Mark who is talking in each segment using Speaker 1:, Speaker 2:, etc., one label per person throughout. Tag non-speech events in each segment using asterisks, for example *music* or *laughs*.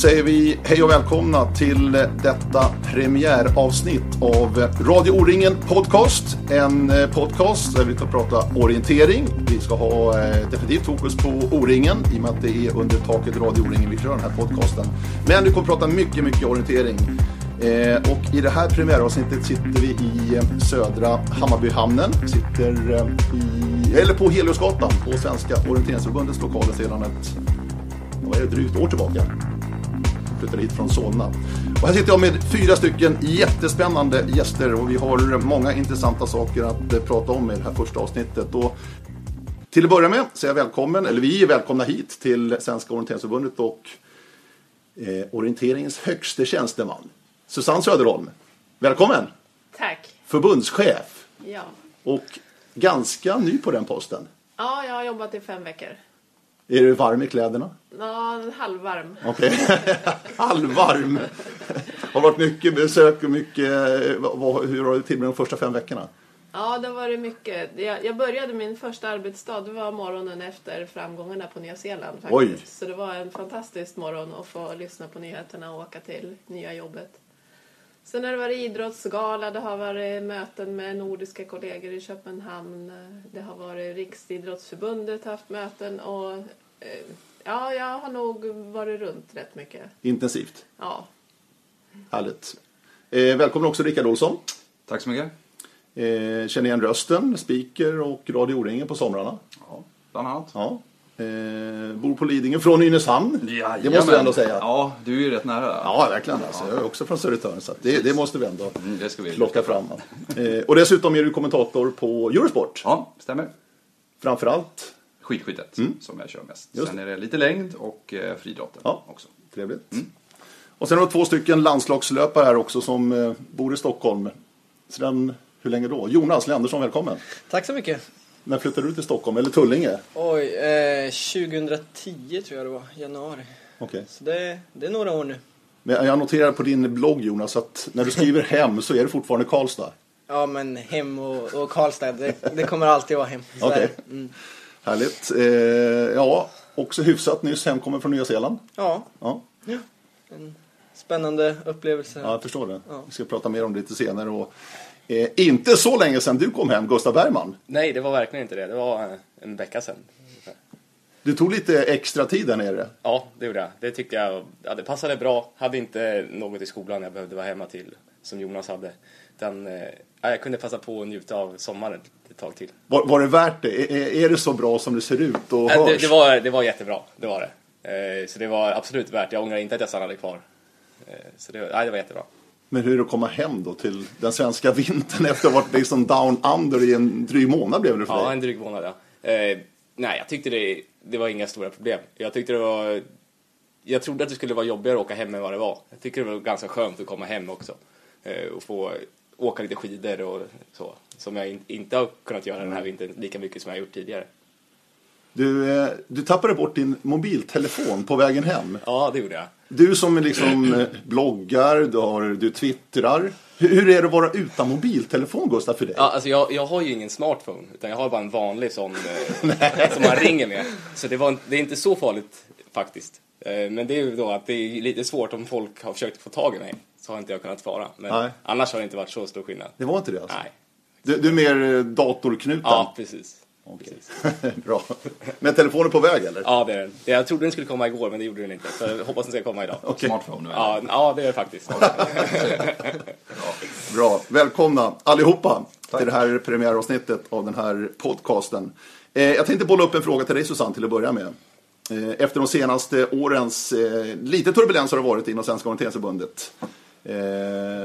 Speaker 1: säger vi hej och välkomna till detta premiäravsnitt av Radio O-ringen Podcast. En eh, podcast där vi ska prata orientering. Vi ska ha eh, definitivt fokus på O-ringen i och med att det är under taket Radio O-ringen vi kör den här podcasten. Men vi kommer prata mycket, mycket orientering. Eh, och i det här premiäravsnittet sitter vi i södra Hammarbyhamnen. Vi sitter i, eller på Heliosgatan på Svenska Orienteringsförbundets lokaler sedan ett vad är det, drygt år tillbaka. Flyttade hit från Solna. Och här sitter jag med fyra stycken jättespännande gäster och vi har många intressanta saker att eh, prata om i det här första avsnittet. Och till att börja med är jag välkommen, eller vi är välkomna hit till Svenska Orienteringsförbundet och eh, orienteringens högste tjänsteman. Susanne Söderholm, välkommen!
Speaker 2: Tack.
Speaker 1: Förbundschef
Speaker 2: Ja.
Speaker 1: och ganska ny på den posten.
Speaker 2: ja, jag har jobbat i fem veckor.
Speaker 1: Är du varm i kläderna?
Speaker 2: Ja, halvvarm.
Speaker 1: Okej. *laughs* Halvvarm. Har varit mycket besök och mycket... vad- Hur har du tillbringat de första fem veckorna?
Speaker 2: Ja, det var det mycket. Jag, jag började min första arbetsdag, det var morgonen efter framgångarna på Nya Zeeland faktiskt.
Speaker 1: Oj.
Speaker 2: Så det var en fantastisk morgon att få lyssna på nyheterna och åka till nya jobbet. Sen har det varit idrottsgala, det har varit möten med nordiska kollegor i Köpenhamn. Det har varit Riksidrottsförbundet haft möten och eh, ja, jag har nog varit runt rätt mycket.
Speaker 1: Intensivt.
Speaker 2: Ja,
Speaker 1: Härligt. Eh, välkommen också Rickard Olsson.
Speaker 3: Tack så mycket.
Speaker 1: Eh, känner igen rösten, speaker och Radio O-ringen på somrarna.
Speaker 3: Ja, bland annat.
Speaker 1: Ja. Eh, bor på Lidingö från Nynäshamn. det måste vi ändå säga. Ja,
Speaker 3: Ja, du är ju rätt nära.
Speaker 1: verkligen. Alltså. Jag är också från Södertörn så det, det måste vi ändå
Speaker 3: Mm, det ska vi
Speaker 1: plocka fram. Eh, och dessutom är du kommentator på Eurosport.
Speaker 3: Ja, stämmer.
Speaker 1: Framförallt.
Speaker 3: Skidskyttet som jag kör mest.
Speaker 1: Just
Speaker 3: Sen är det lite längd och eh, friidrotten
Speaker 1: Ja.
Speaker 3: också.
Speaker 1: Trevligt. Och sen har du två stycken landslagslöpare här också som eh, bor i Stockholm. Sedan, hur länge då? Jonas Lendersson, välkommen.
Speaker 4: Tack så mycket.
Speaker 1: När flyttade du till Stockholm? Eller Tullinge?
Speaker 4: Oj, eh, 2010 tror jag det var, januari.
Speaker 1: Okej.
Speaker 4: Så det, det är några år nu.
Speaker 1: Men jag noterar på din blogg Jonas att när du skriver *laughs* hem så är det fortfarande Karlstad.
Speaker 4: Ja, men hem och, och Karlstad, det, det kommer alltid vara hem.
Speaker 1: Okej.
Speaker 4: det. Mm.
Speaker 1: Härligt. Eh, ja, också hyfsat nyss hemkommen från Nya Zeeland.
Speaker 4: Ja,
Speaker 1: Ja,
Speaker 4: en spännande upplevelse.
Speaker 1: ja jag förstår det.
Speaker 4: Ja.
Speaker 1: Vi ska prata mer om det lite senare. Och, eh, inte så länge sedan du kom hem, Gustav Bergman.
Speaker 5: Nej, det var verkligen inte det. Det var eh, en vecka sedan.
Speaker 1: Du tog lite extra tid där nere.
Speaker 5: Ja, det gjorde jag. Det tyckte jag ja, det passade bra. Hade inte något i skolan jag behövde vara hemma till, som Jonas hade. Utan, eh, ja, jag kunde passa på att njuta av sommaren ett tag till.
Speaker 1: Var, var det värt det? Är, är det så bra som det ser ut och
Speaker 5: Äh,
Speaker 1: hörs?
Speaker 5: det, det, var, det var jättebra, det var det. Eh, så det var absolut värt. Jag ångrar inte att jag stannade kvar. Eh, så det, nej, det var jättebra.
Speaker 1: Men hur är det att komma hem då till den svenska vintern efter att ha varit liksom down under i en dryg månad blev det för
Speaker 5: Ja,
Speaker 1: dig?
Speaker 5: en dryg månad ja. Eh, nej, jag tyckte det, det var inga stora problem. Jag tyckte det var... Jag trodde att det skulle vara jobbigare att åka hem än vad det var. Jag tycker det var ganska skönt att komma hem också. Eh, och få åka lite skidor och så. Som jag in, inte har kunnat göra den här vintern lika mycket som jag har gjort tidigare.
Speaker 1: Du, eh, du tappade bort din mobiltelefon på vägen hem.
Speaker 5: Ja, det gjorde jag.
Speaker 1: Du som liksom eh, bloggar, du, har, du twittrar. Hur, hur är det att vara utan mobiltelefon Gustav för dig?
Speaker 5: Ja, alltså jag, jag har ju ingen smartphone, utan jag har bara en vanlig sån eh, *laughs* som man ringer med. Så det, var, det är inte så farligt faktiskt. Eh, men det är ju då att det är lite svårt om folk har försökt få tag i mig. Så har inte jag kunnat svara. Men
Speaker 1: Nej.
Speaker 5: annars har det inte varit så stor skillnad.
Speaker 1: Det var inte det alltså?
Speaker 5: Nej.
Speaker 1: Du, du är mer datorknuten?
Speaker 5: Ja, precis.
Speaker 1: Okej. *laughs* Bra. Men telefonen på väg eller?
Speaker 5: Ja, det är den. Det- Jag trodde den skulle komma igår, men det gjorde den inte. Så jag hoppas den ska komma idag.
Speaker 1: Okej,
Speaker 3: Smartphone nu.
Speaker 5: Ja, ja, det är det faktiskt. *laughs*
Speaker 1: bra. Välkomna allihopa till det här premiäravsnittet av den här podcasten. Eh, jag tänkte bolla upp en fråga till dig Susanne till att börja med. Eh, efter de senaste årens, eh, lite turbulens har det varit inom Svenska Orienteringsförbundet.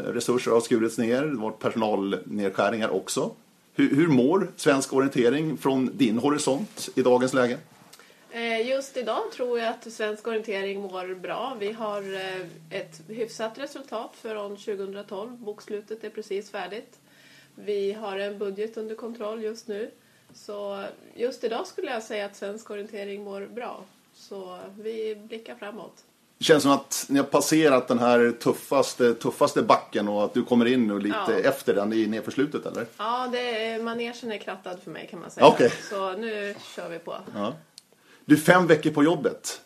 Speaker 1: Resurser har skurits ner, det har varit personalnedskärningar också. Hur, hur mår svensk orientering från din horisont i dagens läge?
Speaker 2: Eh, just idag tror jag att svensk orientering mår bra. Vi har eh, ett hyfsat resultat från 2012. Bokslutet är precis färdigt. Vi har en budget under kontroll just nu. Så just idag skulle jag säga att svensk orientering mår bra. Så vi blickar framåt.
Speaker 1: Känns som att ni har passerat den här tuffaste, tuffaste backen och att du kommer in och lite
Speaker 2: Ja.
Speaker 1: efter den i nedförslutet eller?
Speaker 2: Ja, det är, manegen är krattad för mig kan man säga.
Speaker 1: Okej.
Speaker 2: Så nu kör vi på.
Speaker 1: Ja. Du, fem veckor på jobbet.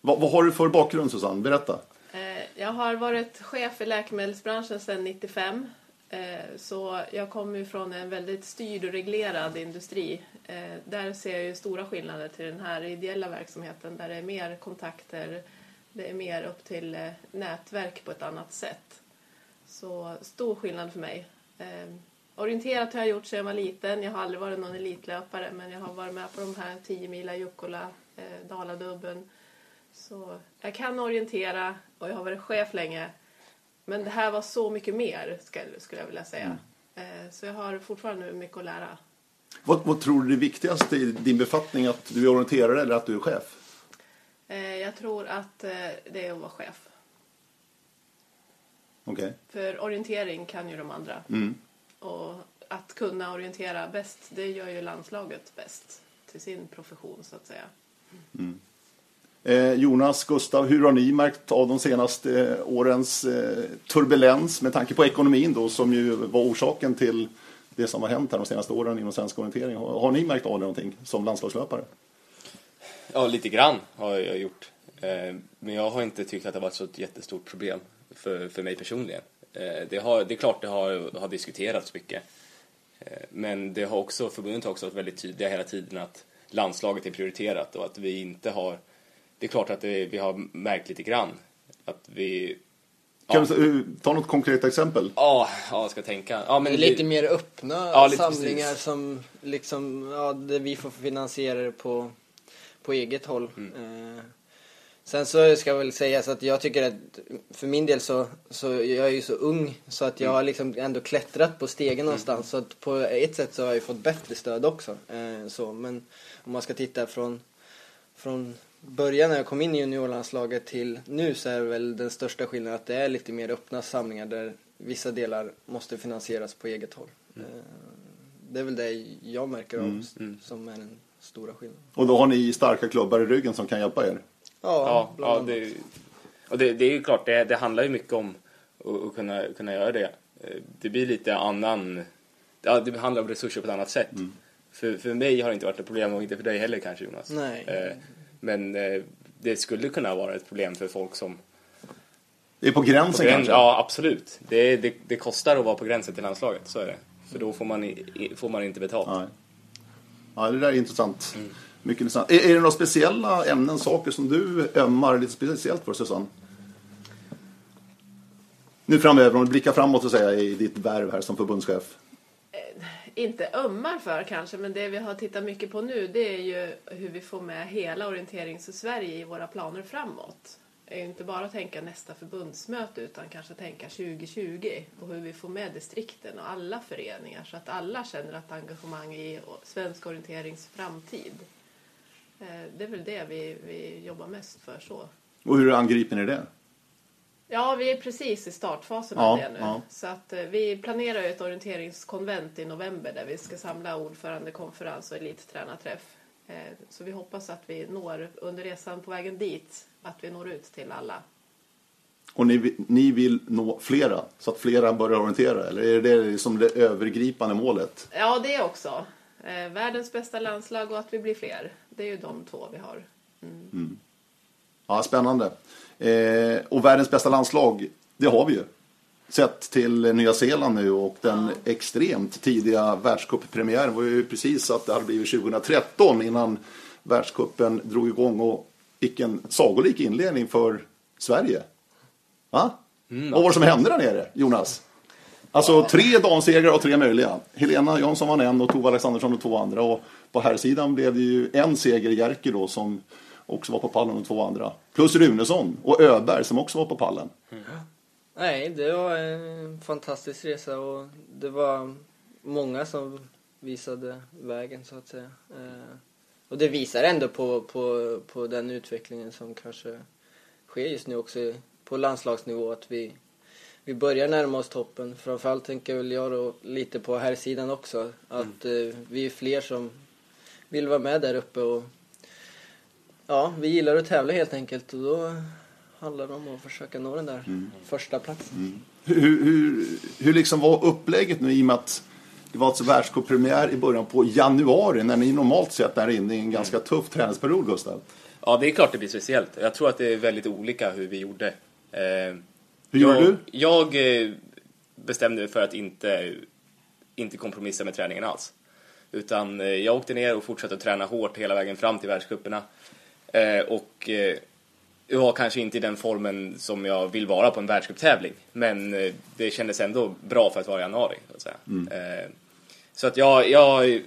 Speaker 1: Vad, vad har du för bakgrund Susanne? Berätta.
Speaker 2: Eh, Jag har varit chef i läkemedelsbranschen sedan 95. Eh, Så jag kommer ju från en väldigt styrd och reglerad industri. Eh, Där ser jag ju stora skillnader till den här ideella verksamheten där det är mer kontakter, det är mer upp till eh, nätverk på ett annat sätt. Så stor skillnad för mig. Eh, Orienterat har jag gjort sedan jag var liten. Jag har aldrig varit någon elitlöpare men jag har varit med på de här 10 mila Jukkola, eh, Daladubben. Så jag kan orientera och jag har varit chef länge. Men det här var så mycket mer skulle, jag vilja säga. Eh, Så jag har fortfarande mycket att lära.
Speaker 1: Vad, vad tror du är det viktigaste i din befattning? Att du är orienterare eller att du är chef?
Speaker 2: Eh, Jag tror att eh, det är att vara chef.
Speaker 1: Okej.
Speaker 2: För orientering kan ju de andra.
Speaker 1: Mm.
Speaker 2: Och att kunna orientera bäst, det gör ju landslaget bäst till sin profession så att säga.
Speaker 1: Eh, Jonas, Gustav, hur har ni märkt av de senaste eh, årens eh, turbulens med tanke på ekonomin då som ju var orsaken till det som har hänt här de senaste åren inom svensk orientering? Har, har ni märkt av det någonting som landslagslöpare?
Speaker 5: Ja, lite grann har jag gjort. Eh, Men jag har inte tyckt att det har varit så ett jättestort problem för, för mig personligen. Eh, Det, har, det är klart det har, har diskuterats mycket. Eh, Men det har också, förbundet har också varit väldigt tydliga hela tiden att landslaget är prioriterat och att vi inte har... Det är klart att det, vi har märkt lite grann att vi...
Speaker 1: Kan du eh, ta något konkret exempel?
Speaker 5: Ja, ja, jag ska tänka. Ja, men
Speaker 4: Det lite mer öppna
Speaker 5: Ja,
Speaker 4: samlingar som liksom, ja, där vi får finansiera det på, på eget håll.
Speaker 5: Mm.
Speaker 4: Eh, sen så ska jag väl säga så att jag tycker att för min del så, så jag är ju så ung så att jag
Speaker 5: Mm.
Speaker 4: har liksom ändå klättrat på stegen någonstans. Så att på ett sätt så har jag ju fått bättre stöd också. Eh, så, men om man ska titta från, från början när jag kom in i juniorlandslaget till nu så är väl den största skillnaden att det är lite mer öppna samlingar där vissa delar måste finansieras på eget håll. Eh, Det är väl det jag märker av som är den stora skillnaden.
Speaker 1: Och då har ni starka klubbar i ryggen som kan hjälpa er?
Speaker 5: Ja, ja
Speaker 4: annat.
Speaker 5: det, och det, det är ju klart, det, det handlar ju mycket om att, kunna, kunna göra det. Eh, Det blir lite annan... Ja, det handlar om resurser på ett annat sätt. För, för mig har det inte varit ett problem och inte för dig heller kanske Jonas.
Speaker 4: Nej.
Speaker 5: Eh, Men eh, det skulle kunna vara ett problem för folk som...
Speaker 1: Det är på gränsen
Speaker 5: Gräns-
Speaker 1: kanske?
Speaker 5: ja, absolut. Det, det, det kostar att vara på gränsen till landslaget, så är det. För då får man, i, får man inte betalt.
Speaker 1: Nej. Ja, det där är intressant. Mycket intressant. Är, är det några speciella ämnen, saker som du ömmar lite speciellt för, Susanne? Nu framöver, om du blickar framåt så säger i ditt värv här som förbundschef.
Speaker 2: Eh, inte ömmar för kanske, men det vi har tittat mycket på nu det är ju hur vi får med hela orienterings-Sverige i våra planer framåt. Är ju inte bara att tänka nästa förbundsmöte utan kanske tänka 2020 och hur vi får med distrikten och alla föreningar så att alla känner ett engagemang i svensk orienterings framtid. Eh, Det är väl det vi, vi jobbar mest för så.
Speaker 1: Och hur angriper ni det?
Speaker 2: Ja, vi är precis i startfasen
Speaker 1: Ja,
Speaker 2: av det nu.
Speaker 1: ja.
Speaker 2: Så att eh, vi planerar ett orienteringskonvent i november där vi ska samla ordförandekonferens och elittränarträff. Eh, Så vi hoppas att vi når under resan på vägen dit, att vi når ut till alla.
Speaker 1: Och ni, ni vill nå flera, så att flera börjar orientera? Eller är det som det övergripande målet?
Speaker 2: Ja, det också. Eh, Världens bästa landslag och att vi blir fler. Det är ju de två vi har.
Speaker 1: Ja, spännande. Eh, och världens bästa landslag, det har vi ju. Sett till Nya Zeeland nu och den extremt tidiga världscuppremiären var ju precis att det hade blivit 2013 innan världscupen drog igång och vilken sagolik inledning för Sverige. Va? Vad var det som hände där nere, Jonas? Alltså tre damsegrar och tre möjliga. Helena Jansson vann en och Tove Alexandersson och två andra. Och på här sidan blev det ju en seger Jerker då som också var på pallen och två andra. Plus Runesson och Öberg som också var på pallen.
Speaker 4: Nej, det var en fantastisk resa och det var många som visade vägen så att säga. Eh, Och det visar ändå på, på, på den utvecklingen som kanske sker just nu också på landslagsnivå att vi, vi börjar närma oss toppen. Framförallt tänker väl jag då lite på här sidan också att eh, vi är fler som vill vara med där uppe och ja, vi gillar att tävla helt enkelt och då handlar det om att försöka nå den där första platsen.
Speaker 1: Hur, hur, hur liksom var upplägget nu i och med att det var alltså världscuppremiär i början på januari när ni normalt sett är inne i en ganska tuff träningsperiod Gustav?
Speaker 5: Ja, det är klart det blir speciellt. Jag tror att det är väldigt olika hur vi gjorde. Eh,
Speaker 1: Hur gjorde
Speaker 5: jag,
Speaker 1: du?
Speaker 5: Jag eh, bestämde mig för att inte, inte kompromissa med träningen alls. Utan eh, jag åkte ner och fortsatte att träna hårt hela vägen fram till världscuperna. Eh, och jag var kanske inte i den formen som jag vill vara på en världscuptävling. Men eh, det kändes ändå bra för att vara i januari. Så att, säga. Eh, så att jag, jag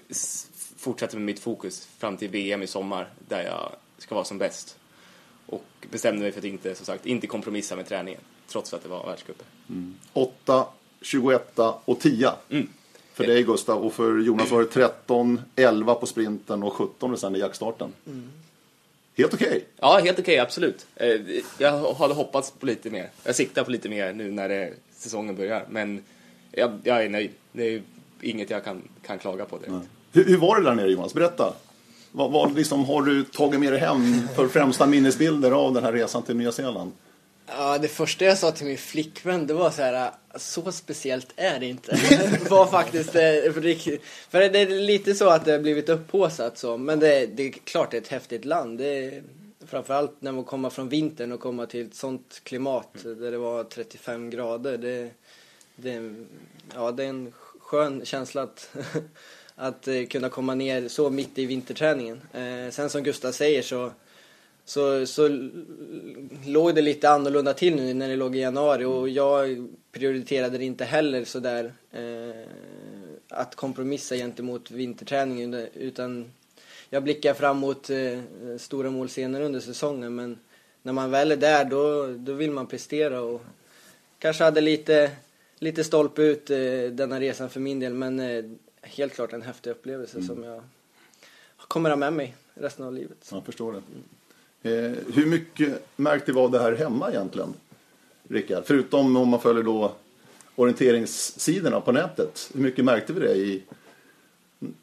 Speaker 5: fortsatte med mitt fokus fram till VM i sommar där jag ska vara som bäst. Och bestämde mig för att inte, som sagt, inte kompromissa med träningen. Trots att det var världscuper.
Speaker 1: 8, 21 och 10.
Speaker 5: Mm.
Speaker 1: För dig Gustav och för Jonas var det 13, 11 på sprinten och 17 sen i jackstarten. Helt okej.
Speaker 5: Ja, helt okej, absolut. Eh, Jag hade hoppats på lite mer. Jag siktar på lite mer nu när det, säsongen börjar. Men jag, jag är nöjd. Det är inget jag kan, kan klaga på direkt.
Speaker 1: Hur, hur var det där nere Jonas? Berätta. Vad, vad liksom, har du tagit med dig hem för främsta minnesbilder av den här resan till Nya Zeeland?
Speaker 4: Ja, det första jag sa till min flickvän det var så här, så speciellt är det inte. Det *laughs* var faktiskt, eh, för, det, för det är lite så att det har blivit upphaussat så, men det, det är klart det är ett häftigt land. Det är, framförallt när man kommer från vintern och kommer till ett sånt klimat där det var 35 grader. Det, det, ja, det är en skön känsla att, *laughs* att eh, kunna komma ner så mitt i vinterträningen. Eh, sen som Gustav säger så så, så låg det lite annorlunda till nu när det låg i januari och jag prioriterade det inte heller sådär eh, att kompromissa gentemot vinterträningen utan jag blickar fram mot eh, stora mål senare under säsongen men när man väl är där då, då vill man prestera och kanske hade lite, lite stolpe ut eh, denna resan för min del men eh, helt klart en häftig upplevelse som jag kommer ha med mig resten av livet.
Speaker 1: Jag förstår det. Eh, hur mycket märkte var det här hemma egentligen? Rickard, förutom om man följer då orienteringssidorna på nätet. Hur mycket märkte vi det i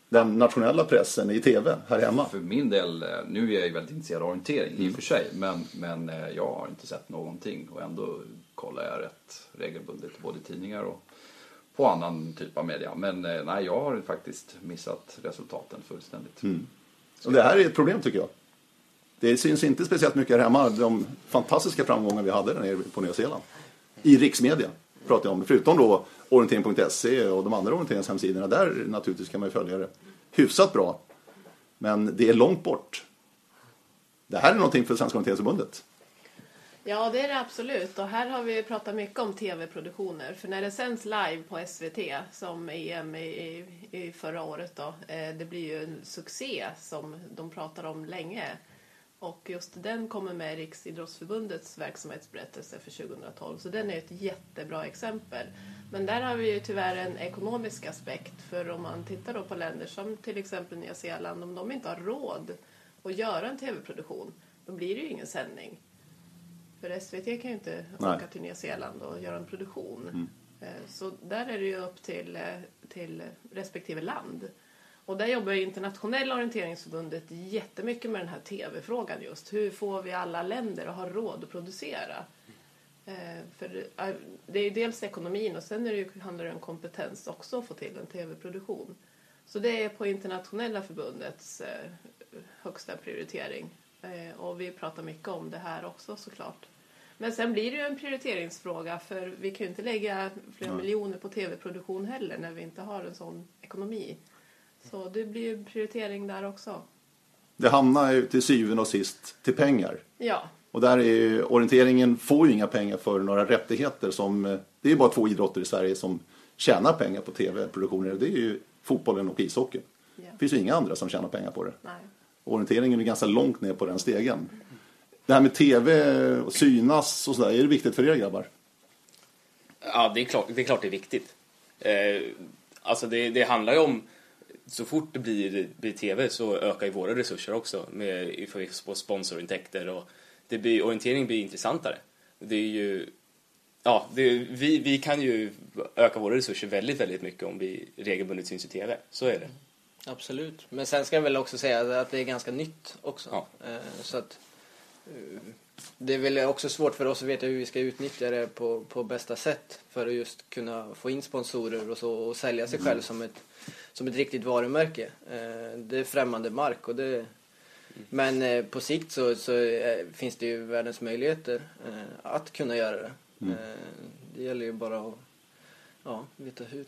Speaker 1: den nationella pressen i tv här hemma?
Speaker 3: För min del, eh, nu är jag ju väldigt intresserad av orientering i och för sig, men, men eh, jag har inte sett någonting och ändå kollar jag rätt regelbundet både i tidningar och på annan typ av media. Men eh, nej, jag har faktiskt missat resultaten fullständigt.
Speaker 1: Och det här är ett problem tycker jag. Det syns inte speciellt mycket här hemma, de fantastiska framgångar vi hade där nere på Nya Zeeland. I riksmedia pratar jag om, förutom då orientering.se och de andra orienteringshemsidorna. Där naturligtvis kan man ju följa det hyfsat bra. Men det är långt bort. Det här är någonting för Svenska orienteringsförbundet.
Speaker 2: Ja, det är det absolut. Och här har vi pratat mycket om tv-produktioner. För när det sänds live på SVT, som EM i, i, i förra året då, eh, det blir ju en succé som de pratar om länge. Och just den kommer med i Riksidrottsförbundets verksamhetsberättelse för 2012. Så den är ett jättebra exempel. Men där har vi ju tyvärr en ekonomisk aspekt. För om man tittar då på länder som till exempel Nya Zeeland, om de inte har råd att göra en tv-produktion, då blir det ju ingen sändning. För SVT kan ju inte
Speaker 1: Nej.
Speaker 2: åka till Nya Zeeland och göra en produktion. Eh, Så där är det ju upp till, eh, till respektive land. Och där jobbar ju Internationella orienteringsförbundet jättemycket med den här tv-frågan just. Hur får vi alla länder att ha råd att producera? Eh, För eh, det är ju dels ekonomin och sen är det ju, handlar det om kompetens också att få till en tv-produktion. Så det är på internationella förbundets eh, högsta prioritering. Och vi pratar mycket om det här också såklart. Men sen blir det ju en prioriteringsfråga för vi kan ju inte lägga flera miljoner på tv-produktion heller när vi inte har en sån ekonomi. Så det blir ju prioritering där också.
Speaker 1: Det hamnar ju till syvende och sist till pengar.
Speaker 2: Ja,
Speaker 1: Och där är ju, orienteringen får ju inga pengar för några rättigheter som, eh, det är ju bara två idrotter i Sverige som tjänar pengar på tv-produktioner. Det är ju fotbollen och ishockeyn.
Speaker 2: Ja.
Speaker 1: Det finns ju inga andra som tjänar pengar på det.
Speaker 2: nej.
Speaker 1: Orienteringen är ganska långt ner på den stegen. Det här med tv och synas och sådär, är det viktigt för er grabbar?
Speaker 5: Ja, det är klart det är, klart det är viktigt. Eh, alltså det, det handlar ju om, så fort det blir, blir tv så ökar ju våra resurser också med för vi får sponsorintäkter och det blir, orientering blir intressantare. Det är ju, ja, det, vi, vi kan ju öka våra resurser väldigt, väldigt mycket om vi regelbundet syns i tv. Så är det.
Speaker 4: Absolut. Men sen ska jag väl också säga att det är ganska nytt också.
Speaker 5: Ja.
Speaker 4: Eh, Så att eh, det är väl också svårt för oss att veta hur vi ska utnyttja det på, på bästa sätt för att just kunna få in sponsorer och så och sälja sig själv som ett, som ett riktigt varumärke. Eh, Det är främmande mark och det, Men eh, på sikt så, så eh, finns det ju världens möjligheter eh, att kunna göra det.
Speaker 1: Mm.
Speaker 4: Eh, det gäller ju bara att ja, veta hur.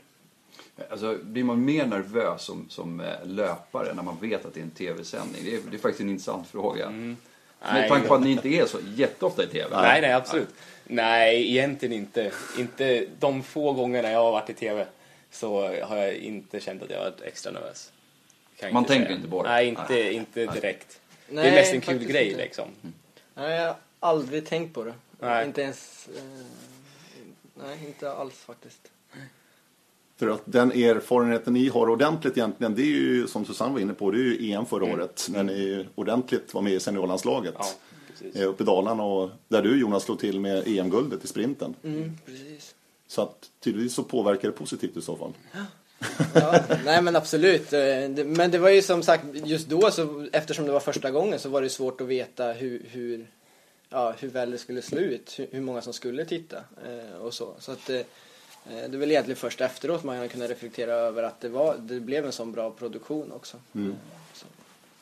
Speaker 3: Alltså, blir man mer nervös som, som eh, löpare när man vet att det är en tv-sändning? Det är, det är faktiskt en intressant fråga. Med
Speaker 5: Nej.
Speaker 3: tanke på att ni inte är så jätteofta i tv.
Speaker 5: Nej, nej, absolut. Nej, egentligen inte. inte. De få gångerna jag har varit i TV så har jag inte känt att jag varit extra nervös. Kan
Speaker 3: Man tänker
Speaker 5: säga.
Speaker 3: inte på det?
Speaker 5: Nej, inte, inte direkt. det
Speaker 4: Nej,
Speaker 5: är mest en kul grej
Speaker 4: inte.
Speaker 5: liksom.
Speaker 4: Nej, jag har aldrig tänkt på det.
Speaker 5: Nej.
Speaker 4: Inte ens... Eh, nej, inte alls faktiskt.
Speaker 1: För att den erfarenheten ni har ordentligt egentligen, det är ju som Susanne var inne på, det är ju EM förra året. När ni ordentligt var med i seniorlandslaget.
Speaker 5: Ja, precis.
Speaker 1: eh, uppe i Dalarna och där du Jonas slog till med EM-guldet i sprinten.
Speaker 4: Mm, precis.
Speaker 1: Så att tydligtvis så påverkar det positivt i så fall.
Speaker 4: Ja, nej men absolut. Eh, Men det var ju som sagt, just då så, eftersom det var första gången så var det svårt att veta hur, hur, ja, hur väl det skulle slå ut, hur, många som skulle titta eh, och så. Så att det är väl egentligen först efteråt man kan reflektera över att det, var, det blev en sån bra produktion också.
Speaker 1: Mm.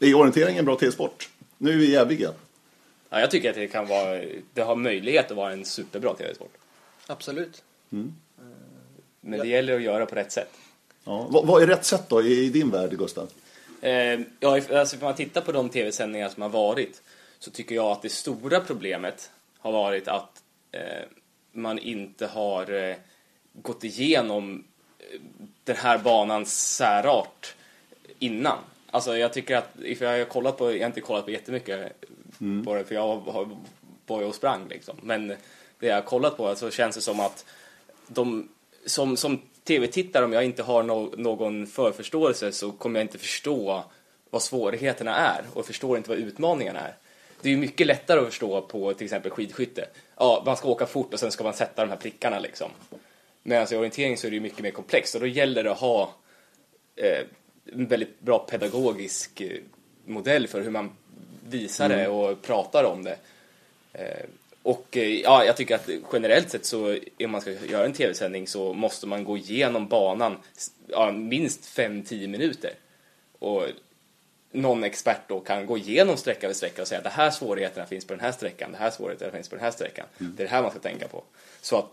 Speaker 4: Eh.
Speaker 1: Är orientering en bra T-sport? Nu är vi jäviga.
Speaker 5: Ja, jag tycker att det kan vara, det har möjlighet att vara en superbra TV-sport.
Speaker 4: Absolut.
Speaker 5: Men det gäller att göra på rätt sätt.
Speaker 1: Ja. Vad, vad är rätt sätt då i, i din värld, Gustav?
Speaker 5: Eh, ja, alltså, om man tittar på de tv-sändningar som har varit så tycker jag att det stora problemet har varit att eh, man inte har eh, gått igenom eh, den här banans särart innan. Alltså jag tycker att, för jag har kollat på, jag har inte kollat på jättemycket på det för jag har, var och sprang liksom. Men det jag har kollat på så känns det som att de, som, som tv-tittare, om jag inte har no, någon förförståelse så kommer jag inte förstå vad svårigheterna är och förstår inte vad utmaningarna är. Det är ju mycket lättare att förstå på till exempel skidskytte. Ja, man ska åka fort och sen ska man sätta de här prickarna liksom. Medan i orientering så är det ju mycket mer komplext och då gäller det att ha eh, en väldigt bra pedagogisk eh, modell för hur man visar det och pratar om det. Eh, och eh, ja, jag tycker att generellt sett så om man ska göra en tv-sändning så måste man gå igenom banan ja, minst 5-10 minuter. Och någon expert då kan gå igenom sträcka för sträcka och säga att det här svårigheterna finns på den här sträckan, det här svårigheterna finns på den här sträckan. Det är det här man ska tänka på. Så att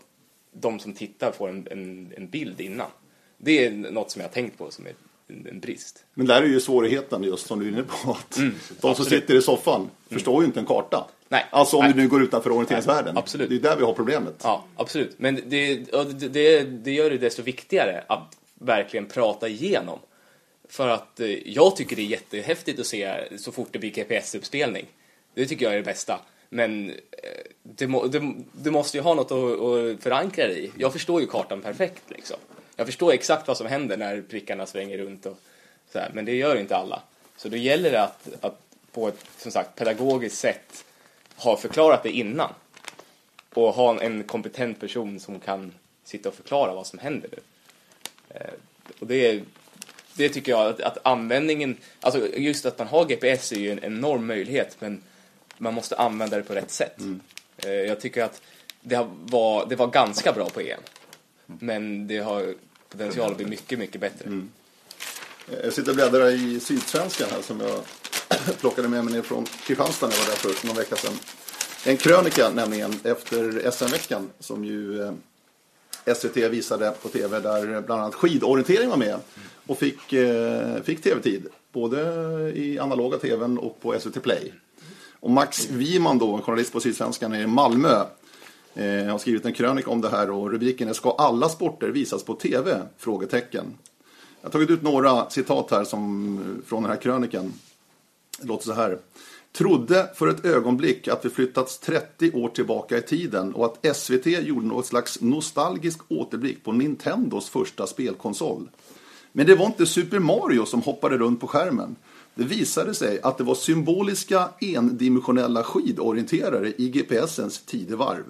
Speaker 5: de som tittar får en, en, en bild innan. Det är något som jag har tänkt på som är en, brist.
Speaker 1: Men där är ju svårigheten just som du är inne på. Att de som
Speaker 5: absolut.
Speaker 1: sitter i soffan förstår ju inte en karta.
Speaker 5: Nej.
Speaker 1: Alltså om
Speaker 5: Nej.
Speaker 1: vi nu går utanför orienteringsvärlden.
Speaker 5: Absolut.
Speaker 1: Det är där vi har problemet.
Speaker 5: Ja, absolut. Men det, det, det gör det desto viktigare att verkligen prata igenom. För att eh, jag tycker det är jättehäftigt att se så fort det blir GPS-uppspelning. Det tycker jag är det bästa. Men du, du, du måste ju ha något att, att förankra dig i. Jag förstår ju kartan perfekt liksom. Jag förstår exakt vad som händer när prickarna svänger runt och så här, men det gör inte alla. Så då gäller det att, att på ett som sagt pedagogiskt sätt ha förklarat det innan och ha en, kompetent person som kan sitta och förklara vad som händer nu. Och det, det tycker jag att, att användningen, alltså just att man har GPS är ju en enorm möjlighet men man måste använda det på rätt sätt. Eh, jag tycker att det var, det var ganska bra på EM. Men det har potential att bli mycket, mycket bättre.
Speaker 1: Jag sitter och bläddrar i Sydsvenskan här som jag *clears throat* plockade med mig ner från Kristianstad när jag var där för någon vecka sedan. En krönika nämligen efter SM-veckan som ju eh, SVT visade på tv där bland annat skidorientering var med och fick, eh, fick tv-tid. Både i analoga tvn och på SVT Play. Och Max Wiman då, en journalist på Sydsvenskan i Malmö eh, har skrivit en krönika om det här och rubriken är Ska alla sporter visas på tv? Frågetecken. Jag har tagit ut några citat här som, eh, från den här krönikan. Det låter så här. Trodde för ett ögonblick att vi flyttats 30 år tillbaka i tiden och att SVT gjorde något slags nostalgisk återblick på Nintendos första spelkonsol. Men det var inte Super Mario som hoppade runt på skärmen. Det visade sig att det var symboliska endimensionella skidorienterare i GPSens tidevarv.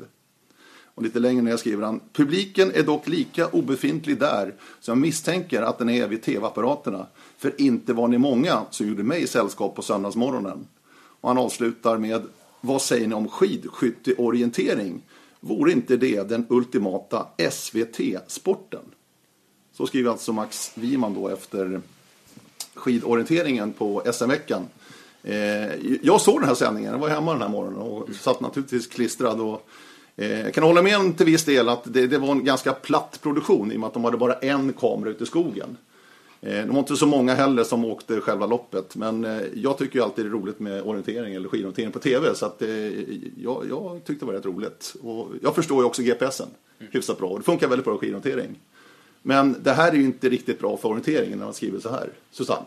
Speaker 1: Och lite längre ner skriver han, publiken är dock lika obefintlig där som jag misstänker att den är vid tv-apparaterna. För inte var ni många som gjorde mig sällskap på söndagsmorgonen. Och han avslutar med, vad säger ni om skidskytteorientering? Vore inte det den ultimata SVT-sporten? Så skriver alltså Max Wiman då efter skidorienteringen på SM-veckan. Eh, jag såg den här sändningen, jag var hemma den här morgonen och satt naturligtvis klistrad. Och, eh, jag kan hålla med om till viss del att det, det, var en ganska platt produktion i och med att de hade bara en kamera ute i skogen. Eh, de var inte så många heller som åkte själva loppet. Men eh, jag tycker ju alltid det är roligt med orientering eller skidorientering på TV. Så att, eh, jag, jag tyckte det var rätt roligt. Och jag förstår ju också GPSen hyfsat bra. Och det funkar väldigt bra i skidorientering. Men det här är ju inte riktigt bra för orienteringen när man skriver så här. Susanne?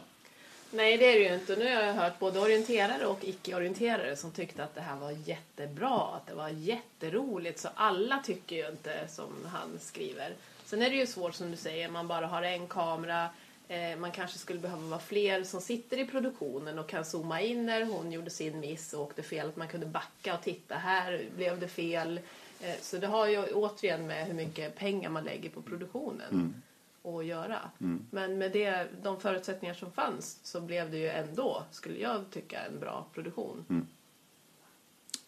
Speaker 2: Nej, det är det ju inte. Nu har jag hört både orienterare och icke-orienterare som tyckte att det här var jättebra, att det var jätteroligt. Så alla tycker ju inte som han skriver. Sen är det ju svårt som du säger, man bara har en kamera. Eh, man kanske skulle behöva vara fler som sitter i produktionen och kan zooma in när hon gjorde sin miss och åkte fel. Att man kunde backa och titta, här blev det fel. Eh, så det har ju återigen med hur mycket pengar man lägger på produktionen
Speaker 1: Mm.
Speaker 2: att göra. Men med det, de förutsättningar som fanns så blev det ju ändå, skulle jag tycka, en bra produktion.
Speaker 1: Mm.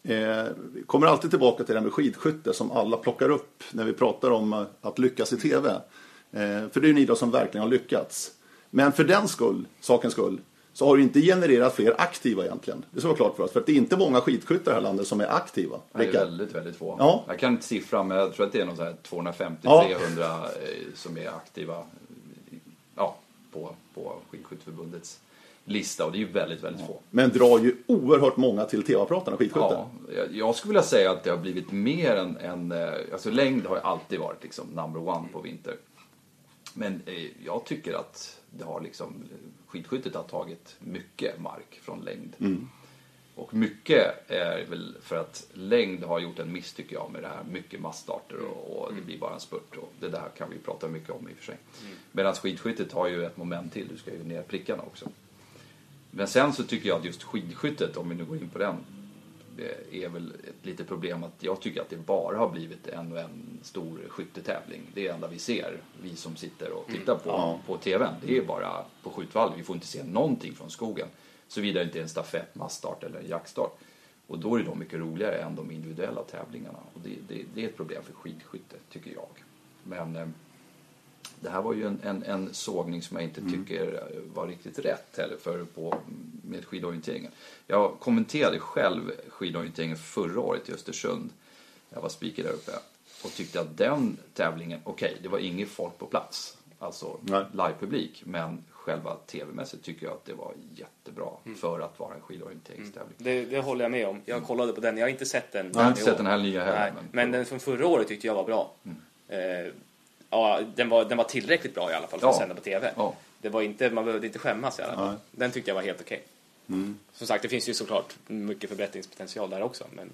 Speaker 1: Eh, vi kommer alltid tillbaka till det här med skidskytte som alla plockar upp när vi pratar om att lyckas i TV. Eh, för det är ju en idrott som verkligen har lyckats. Men för den skull, sakens skull, så har det inte genererat fler aktiva egentligen. Det ska vara klart för oss. För att det är inte många skidskyttar i det här landet som är aktiva.
Speaker 3: Det är väldigt, väldigt få.
Speaker 1: Ja.
Speaker 3: Jag kan inte siffran, men jag tror att det är någon så här 250-300
Speaker 1: Ja.
Speaker 3: eh, som är aktiva eh, ja, på, på Skidskytteförbundets lista. Och det är ju väldigt, väldigt få.
Speaker 1: Men drar ju oerhört många till TV-apparaterna, skidskytte.
Speaker 3: Ja, jag- skulle vilja säga att det har blivit mer än, än eh, alltså längd har ju alltid varit liksom number one på vinter. Men jag tycker att det har liksom, skidskyttet har tagit mycket mark från längd. Och mycket är väl för att längd har gjort en miss tycker jag med det här. Mycket massstarter och, och det blir bara en spurt. Och det där kan vi prata mycket om i och för sig. Medan skidskyttet har ju ett moment till, du ska ju ner prickarna också. Men sen så tycker jag att just skidskyttet, om vi nu går in på den, det är väl ett litet problem att jag tycker att det bara har blivit en och en stor skyttetävling. Det är det enda vi ser, vi som sitter och tittar på,
Speaker 1: Ja.
Speaker 3: på TVn. Det är bara på skjutvallen. Vi får inte se någonting från skogen. Såvida det inte är en stafett, massstart eller en jaktstart. Och då är de mycket roligare än de individuella tävlingarna. Och det, det, det är ett problem för skidskytte, tycker jag. Men eh, det här var ju en, en, en sågning som jag inte tycker var riktigt rätt heller för på, med skidorienteringen. Jag kommenterade själv skidorienteringen förra året i Östersund. Jag var speaker där uppe och tyckte att den tävlingen, okej, det var inget folk på plats, alltså livepublik, men själva tv-mässigt tycker jag att det var jättebra
Speaker 5: Mm.
Speaker 3: för att vara en skidorienteringstävling.
Speaker 5: Det, det håller jag med om. Jag kollade på den. Jag har inte sett den.
Speaker 3: Jag har inte sett den här nya heller.
Speaker 5: Nej, men den från förra året tyckte jag var bra. Eh, ja, den var, den var tillräckligt bra i alla fall för att
Speaker 3: Ja.
Speaker 5: sända på TV.
Speaker 3: Ja.
Speaker 5: Det var inte, man behövde inte skämmas i alla fall.
Speaker 1: Nej.
Speaker 5: Den tyckte jag var helt okej. Som sagt, det finns ju såklart mycket förbättringspotential där också. Men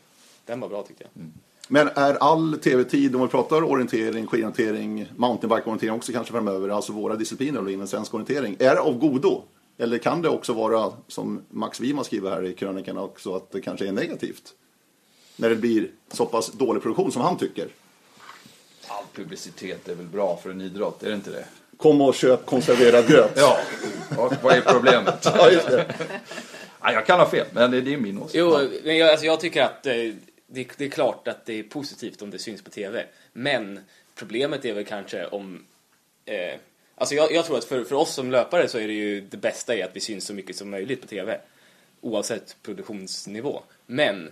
Speaker 5: den var bra tyckte jag.
Speaker 1: Men är all TV-tid, om vi pratar orientering, skidorientering, mountainbike-orientering också kanske framöver, alltså våra discipliner inom svensk orientering, är det av godo? Eller kan det också vara, som Max Wiman skriver här i krönikan också, att det kanske är negativt? När det blir så pass dålig produktion som han tycker.
Speaker 3: All publicitet är väl bra för en idrott, är det inte det?
Speaker 1: Kom och köp konserverad gröt.
Speaker 3: Ja, vad vad är problemet? *laughs*
Speaker 1: Ja, just det.
Speaker 3: Ja, jag kan ha fel, men det det är min åsikt.
Speaker 5: Jo, men jag, alltså jag tycker att eh, det, det är klart att det är positivt om det syns på TV. Men problemet är väl kanske om... Eh, alltså jag, jag tror att för, för oss som löpare så är det ju det bästa är att vi syns så mycket som möjligt på TV. Oavsett produktionsnivå. Men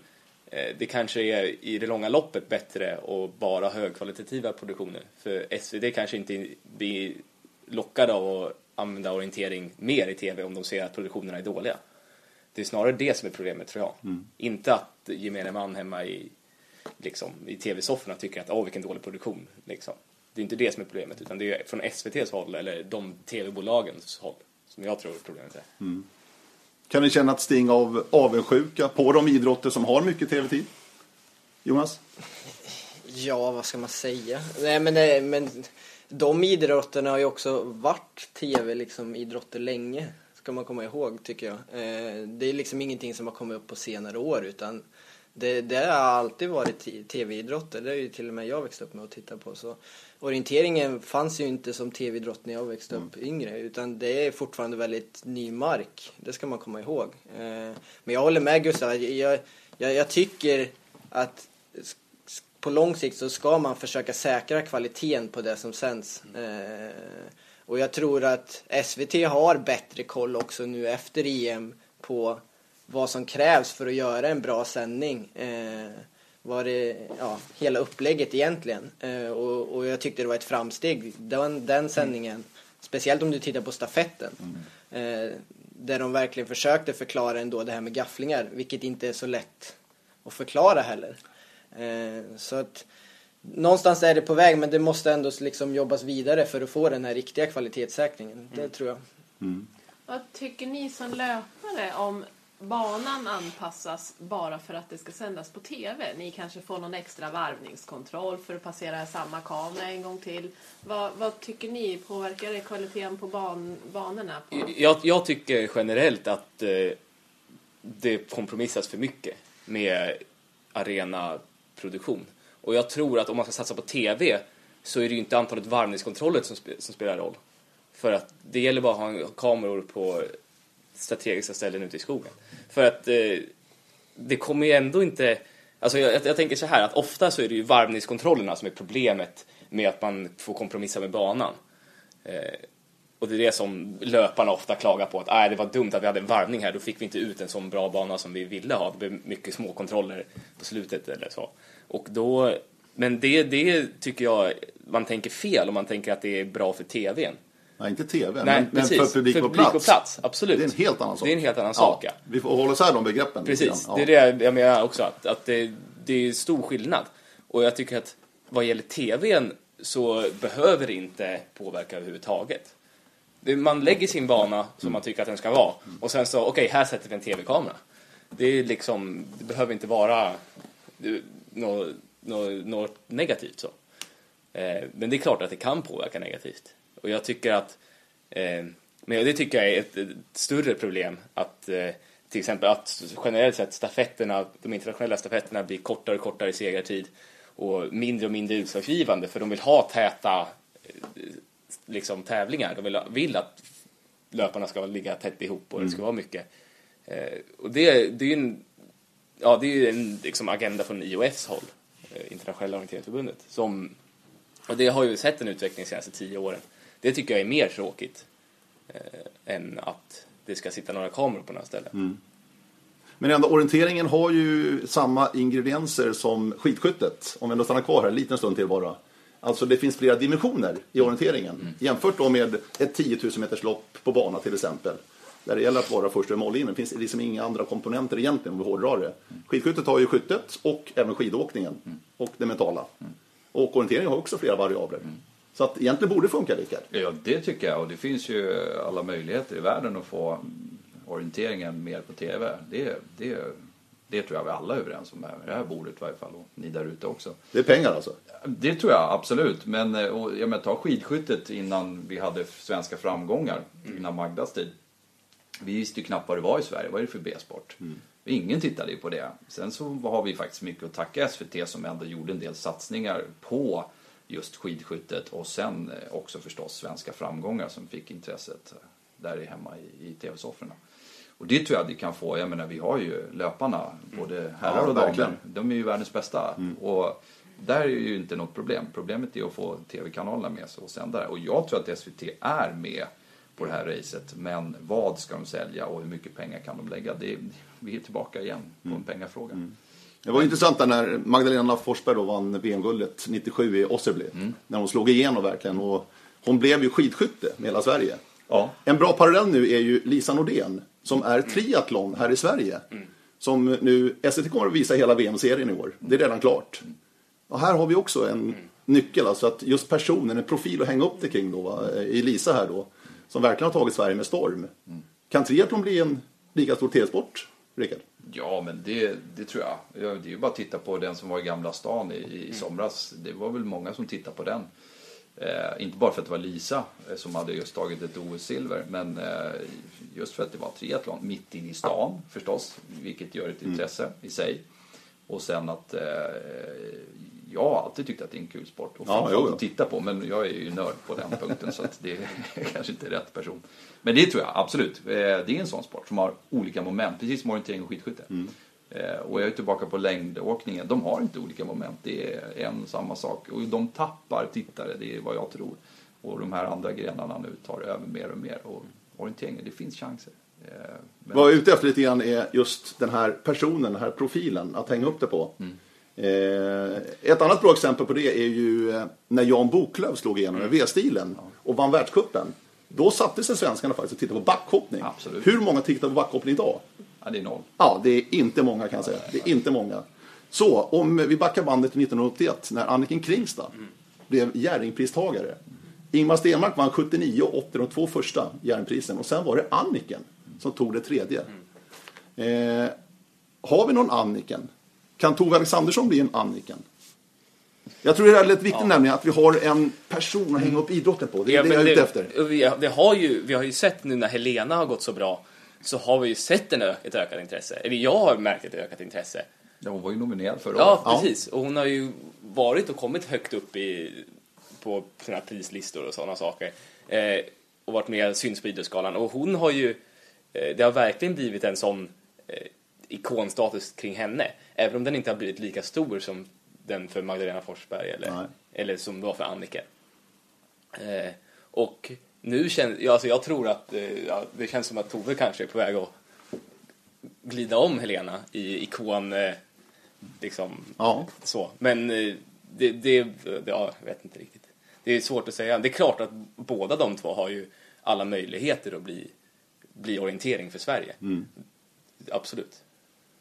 Speaker 5: det kanske är i det långa loppet bättre att bara ha högkvalitativa produktioner. För SvD kanske inte blir lockade av att använda orientering mer i TV om de ser att produktionerna är dåliga. Det är snarare det som är problemet tror jag. Inte att gemene man hemma i, liksom, i tv-sofforna tycker att åh vilken dålig produktion. Liksom. Det är inte det som är problemet utan det är från SVTs håll eller de tv-bolagens håll som jag tror problemet är.
Speaker 1: Kan ni känna ett sting av avundsjuka på de idrotter som har mycket TV-tid? Jonas?
Speaker 4: Ja, vad ska man säga? Nej, men, nej, men de idrotterna har ju också varit tv liksom, idrotter länge. Ska man komma ihåg, tycker jag. Eh, det är liksom ingenting som har kommit upp på senare år, utan det, det har alltid varit tv-idrotter. Det är ju till och med jag växt upp med att titta på. Så orienteringen fanns ju inte som tv-idrott när jag växte upp yngre, utan det är fortfarande väldigt ny mark. Det ska man komma ihåg. Eh, men jag håller med Gustav. Jag, jag, jag tycker att på lång sikt så ska man försöka säkra kvaliteten på det som sänds. Eh, och jag tror att SVT har bättre koll också nu efter EM på vad som krävs för att göra en bra sändning. Eh, var det, ja, hela upplägget egentligen. Eh, och, och jag tyckte det var ett framsteg, den, den sändningen. Speciellt om du tittar på stafetten. Eh, där de verkligen försökte förklara ändå det här med gafflingar, vilket inte är så lätt att förklara heller. Eh, så att någonstans är det på väg, men det måste ändå liksom jobbas vidare för att få den här riktiga kvalitetssäkringen. Det tror jag.
Speaker 2: Vad tycker ni som löpare om banan anpassas bara för att det ska sändas på TV? Ni kanske får någon extra varvningskontroll för att passera samma kamera en gång till. Vad, vad tycker ni? Påverkar det kvaliteten på ban, banorna? På?
Speaker 5: Jag, jag tycker generellt att eh, det kompromissas för mycket med arenaproduktion. Och jag tror att om man ska satsa på TV så är det ju inte antalet varvningskontroller som, spe, som spelar roll. För att det gäller bara att ha kameror på strategiska ställen ute i skogen. För att eh, det kommer ju ändå inte... Alltså jag, jag tänker så här att ofta så är det ju varvningskontrollerna som är problemet med att man får kompromissa med banan. Eh, och det är det som löparna ofta klagar på, att äh, det var dumt att vi hade en varvning här, då fick vi inte ut en sån bra bana som vi ville ha. Det blev mycket små kontroller på slutet eller så. Och då, men det, det tycker jag man tänker fel om man tänker att det är bra för TVn.
Speaker 1: Nej, inte TV,
Speaker 5: Nej,
Speaker 1: men, men för publik,
Speaker 5: För
Speaker 1: på,
Speaker 5: publik
Speaker 1: plats.
Speaker 5: på plats, absolut.
Speaker 1: Det är en helt annan sak.
Speaker 5: Det är en helt annan sak, ja.
Speaker 1: Vi får hålla isär de begreppen.
Speaker 5: Precis,
Speaker 1: grann.
Speaker 5: det är det jag menar också. Att, att det, det är stor skillnad. Och jag tycker att vad gäller TVn så behöver det inte påverka överhuvudtaget. Man lägger sin bana som man tycker att den ska vara och sen så, okej, här sätter vi en TV-kamera. Det är liksom, det behöver inte vara eh, något, något, något negativt så. Eh, men det är klart att det kan påverka negativt. Och jag tycker att, eh, men det tycker jag är ett, ett större problem att eh, till exempel att generellt sett stafetterna, de internationella stafetterna blir kortare och kortare i segertid och mindre och mindre utslagsgivande för de vill ha täta eh, liksom, tävlingar. De vill, vill att löparna ska ligga tätt ihop och det ska vara mycket. Eh, och det, det är ju en, ja, det är en liksom, agenda från IOFs håll, eh, Internationella orienteringsförbundet, som och det har ju sett en utveckling de senaste tio åren. Det tycker jag är mer tråkigt eh, än att det ska sitta några kameror på några ställen.
Speaker 1: Men ändå, orienteringen har ju samma ingredienser som skidskyttet. Om vi ändå stannar kvar här en liten stund till bara. Alltså det finns flera dimensioner i orienteringen. Jämfört då med ett 10 000 meters lopp på bana till exempel. Där det gäller att vara först över mållinjen. Det finns liksom inga andra komponenter egentligen om vi hårdrar det. Skidskyttet har ju skyttet och även skidåkningen. Och det mentala. Och orienteringen har också flera variabler. Så att egentligen borde det funka Rickard.
Speaker 3: Ja, det tycker jag. Och det finns ju alla möjligheter i världen att få orienteringen mer på TV. Det, det, det tror jag vi alla är överens om här, det här bordet i varje fall. Och ni där ute också.
Speaker 1: Det är pengar alltså.
Speaker 3: Det tror jag absolut. Men eh, och, jag menar, ta skidskyttet innan vi hade svenska framgångar. Innan Magdas tid. Vi visste ju knappt vad det var i Sverige. Vad är det för B-sport? Ingen tittade ju på det. Sen så har vi faktiskt mycket att tacka SVT som ändå gjorde en del satsningar på just skidskyttet och sen eh, också förstås svenska framgångar som fick intresset eh, där hemma i, i TV-sofforna. Och det tror jag vi kan få. Jag menar vi har ju löparna, både herrar och damer. De är ju världens bästa. Och där är ju inte något problem. Problemet är att få TV-kanalerna med sig och sända det. Och jag tror att SVT är med på det här racet. Men vad ska de sälja och hur mycket pengar kan de lägga? Det, vi är tillbaka igen på en pengafråga.
Speaker 1: Det var intressant där när Magdalena Forsberg då vann VM-guldet 97 i Osserby. När hon slog igenom verkligen. Och hon blev ju skidskytte med hela Sverige.
Speaker 3: Ja.
Speaker 1: En bra parallell nu är ju Lisa Nordén som är triathlon här i Sverige. Som nu, SVT kommer att visa hela VM-serien i år. Det är redan klart. Och här har vi också en nyckel, alltså att just personen, en profil att hänga upp det kring då, va, i Lisa här då. Som verkligen har tagit Sverige med storm. Kan triathlon bli en lika stor TV-sport, Rickard?
Speaker 3: Ja, men det, det tror jag. Ja, Det är ju bara att titta på den som var i Gamla stan i, i somras. Det var väl många som tittade på den. Eh, inte bara för att det var Lisa eh, som hade just tagit ett OS-silver, men eh, just för att det var triathlon mitt inne i stan förstås, vilket gör ett intresse i sig. Och sen att eh, jag har alltid tyckt att det är en kul sport och
Speaker 1: Ja, jo, jo.
Speaker 3: att titta på, men jag är ju nörd på den punkten så att det *laughs* är kanske inte rätt person. Men det tror jag absolut. Eh, Det är en sån sport som har olika moment, precis som orientering och skidskytte. Eh, Och jag är tillbaka på längdåkningen. De har inte olika moment. Det är en samma sak. Och de tappar tittare, det är vad jag tror. Och de här andra grenarna nu tar över mer och mer. Och orienteringen, det finns chanser. Eh, men-
Speaker 1: Vad jag är ute efter lite grann är just den här personen, den här profilen, att hänga upp det på. Eh, ett annat bra exempel på det är ju eh, när Jan Boklöv slog igenom med V-stilen och vann världscupen. Då satte sig svenskarna faktiskt och tittade på backhoppning.
Speaker 3: Absolut.
Speaker 1: Hur många tittar på backhoppning idag?
Speaker 3: Ja, det är noll.
Speaker 1: Ja, det är inte många kan jag säga. Det är inte många. Så, om vi backar bandet till 1981 när Anniken Kringstad blev Jerringpristagare. Ingmar Stenmark vann 79 och 80 de två första Jerringprisen och sen var det Anniken som tog det tredje. Eh, har vi någon Anniken? Kan Tove Alexandersson bli en Anniken? Jag tror det är väldigt viktigt nämligen att vi har en person att hänga upp idrotten på. Det är
Speaker 5: Ja,
Speaker 1: det jag är ute efter.
Speaker 5: Vi, har- det har ju, vi har ju sett nu när Helena har gått så bra så har vi ju sett en ö, ett ökat intresse. Eller jag har märkt ett ökat intresse.
Speaker 3: Ja, hon var ju nominerad förra
Speaker 5: Ja,
Speaker 3: året.
Speaker 5: precis. Och hon har ju varit och kommit högt upp i, på sina prislistor och sådana saker. Eh, och varit med syns på Idrottsgalan. Och hon har ju, eh, det har verkligen blivit en sån eh, ikonstatus kring henne. Även om den inte har blivit lika stor som den för Magdalena Forsberg
Speaker 1: Nej.
Speaker 5: eller, eller som det var för Annika. Eh, och nu känns, ja, alltså jag tror att eh, ja, det känns som att Tove kanske är på väg att glida om Helena i ikon, eh, liksom
Speaker 1: Ja.
Speaker 5: så. Men eh, det, det, det, ja, jag vet inte riktigt. Det är svårt att säga. Det är klart att båda de två har ju alla möjligheter att bli, bli orientering för Sverige. Absolut.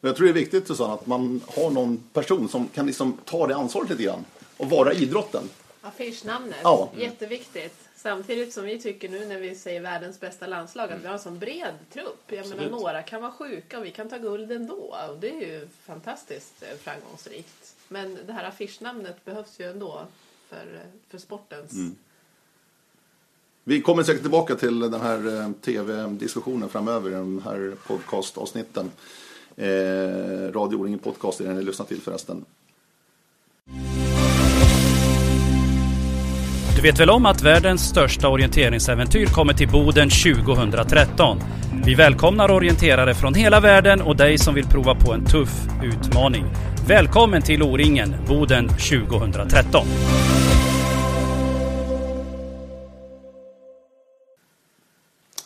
Speaker 1: Men jag tror det är viktigt Susanne, att man har någon person som kan liksom ta det ansvaret lite grann och vara idrotten.
Speaker 2: Affischnamnet,
Speaker 1: Ja.
Speaker 2: jätteviktigt. Samtidigt som vi tycker nu när vi säger världens bästa landslag att vi har en sån bred trupp. Jag menar några kan vara sjuka och vi kan ta guld ändå. Och det är ju fantastiskt eh, framgångsrikt. Men det här affischnamnet behövs ju ändå för, eh, för sportens...
Speaker 1: Vi kommer säkert tillbaka till den här eh, tv-diskussionen framöver i de här podcastavsnitten. Eh, Radio O-ringen podcast är den ni lyssnar till förresten.
Speaker 6: Du vet väl om att världens största orienteringsäventyr kommer till Boden 2013? Vi välkomnar orienterare från hela världen och dig som vill prova på en tuff utmaning. Välkommen till O-ringen Boden 2013!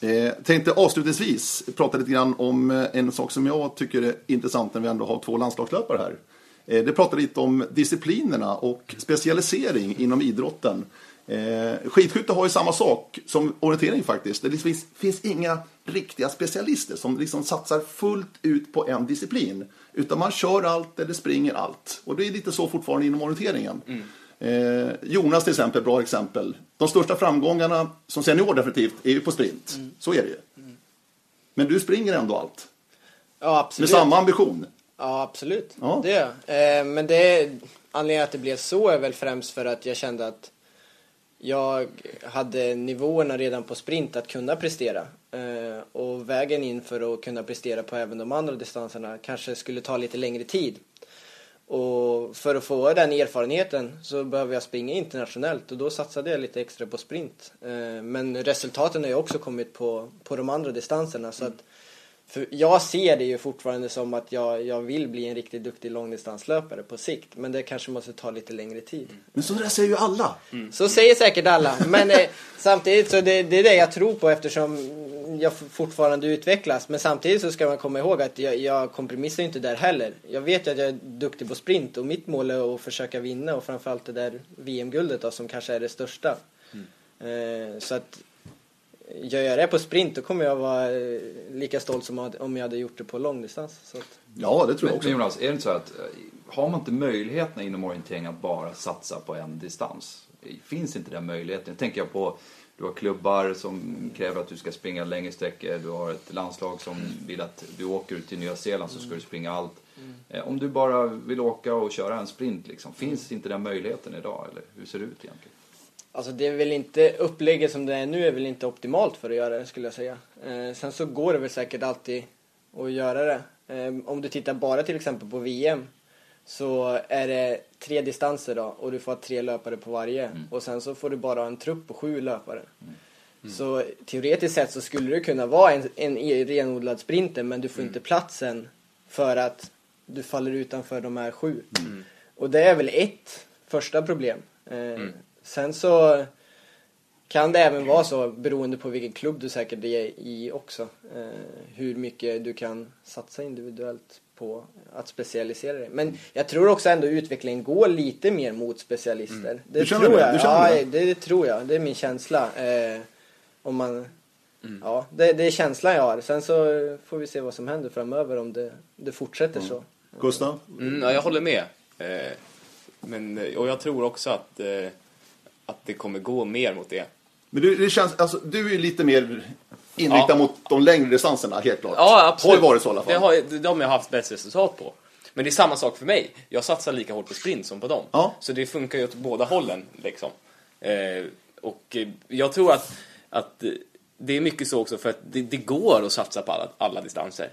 Speaker 1: Eh, tänkte avslutningsvis prata lite grann om eh, en sak som jag tycker är intressant när vi ändå har två landslagslöpare här. Eh, det pratar lite om disciplinerna och specialisering inom idrotten. Eh, skidskytte har ju samma sak som orientering faktiskt. Det liksom finns, finns inga riktiga specialister som liksom satsar fullt ut på en disciplin. Utan man kör allt eller springer allt. Och det är lite så fortfarande inom orienteringen. Mm. Jonas till exempel, bra exempel. De största framgångarna som senior definitivt är ju på sprint. Så är det ju. Men du springer ändå allt.
Speaker 4: Ja,
Speaker 1: Med
Speaker 4: absolut.
Speaker 1: samma ambition.
Speaker 4: Ja, absolut.
Speaker 1: Ja.
Speaker 4: Det gör jag. Eh, men det anledningen att det blev så är väl främst för att jag kände att jag hade nivåerna redan på sprint att kunna prestera. Eh, och vägen in för att kunna prestera på även de andra distanserna kanske skulle ta lite längre tid. Och för att få den erfarenheten så behöver jag springa internationellt och då satsade jag lite extra på sprint. Eh, men resultaten har ju också kommit på, på de andra distanserna så att för jag ser det ju fortfarande som att jag, jag vill bli en riktigt duktig långdistanslöpare på sikt men det kanske måste ta lite längre tid.
Speaker 1: Men så där säger ju alla.
Speaker 4: Så säger säkert alla, men eh, samtidigt så det, det är det jag tror på eftersom jag fortfarande utvecklas. Men samtidigt så ska man komma ihåg att jag, jag kompromissar inte där heller. Jag vet ju att jag är duktig på sprint och mitt mål är att försöka vinna och framförallt det där VM-guldet som kanske är det största. Eh, så att gör jag det på sprint då kommer jag vara eh, lika stolt som om jag hade gjort det på långdistans. Att,
Speaker 1: Ja, det tror jag också.
Speaker 3: men Jonas, är det inte så att eh, har man inte möjligheterna inom orientering att bara satsa på en distans? Finns inte den möjligheten? Jag tänker jag på, du har klubbar som kräver att du ska springa längre sträckor, du har ett landslag som vill att du åker ut till Nya Zeeland så ska du springa allt. Eh, Om du bara vill åka och köra en sprint, liksom, finns inte den möjligheten idag? Eller hur ser det ut egentligen?
Speaker 4: Alltså det är väl inte, upplägget som det är nu är väl inte optimalt för att göra det skulle jag säga. Eh, sen så går det väl säkert alltid att göra det. Eh, om du tittar bara till exempel på VM så är det tre distanser då och du får ha tre löpare på varje. Och sen så får du bara ha en trupp på sju löpare. Så teoretiskt sett så skulle det kunna vara en, en renodlad sprinter men du får inte platsen för att du faller utanför de här sju. Och det är väl ett första problem. Eh, Sen så kan det även vara så, beroende på vilken klubb du säkert är i också, eh, hur mycket du kan satsa individuellt på att specialisera dig. Men jag tror också ändå utvecklingen går lite mer mot specialister. Det
Speaker 1: Du känner
Speaker 4: tror
Speaker 1: det?
Speaker 4: jag. Ja,
Speaker 1: det?
Speaker 4: det? Det, tror jag. Det är min känsla. Eh, om man... Ja, det, det är känslan jag har. Sen så får vi se vad som händer framöver om det, det fortsätter så.
Speaker 1: Gustav?
Speaker 5: Mm, ja, jag håller med. Eh, men, och jag tror också att, eh, att det kommer gå mer mot det.
Speaker 1: Men du, det känns, alltså, du är lite mer inriktad
Speaker 5: Ja.
Speaker 1: mot de längre distanserna, helt klart.
Speaker 5: Ja, absolut.
Speaker 1: Har varit så i alla fall.
Speaker 5: Det har, de har jag haft bäst resultat på. Men det är samma sak för mig. Jag satsar lika hårt på sprint som på dem.
Speaker 1: Ja.
Speaker 5: Så det funkar ju åt båda hållen. Liksom. Eh, och eh, jag tror att, att eh, det är mycket så också för att det, det går att satsa på alla, alla distanser.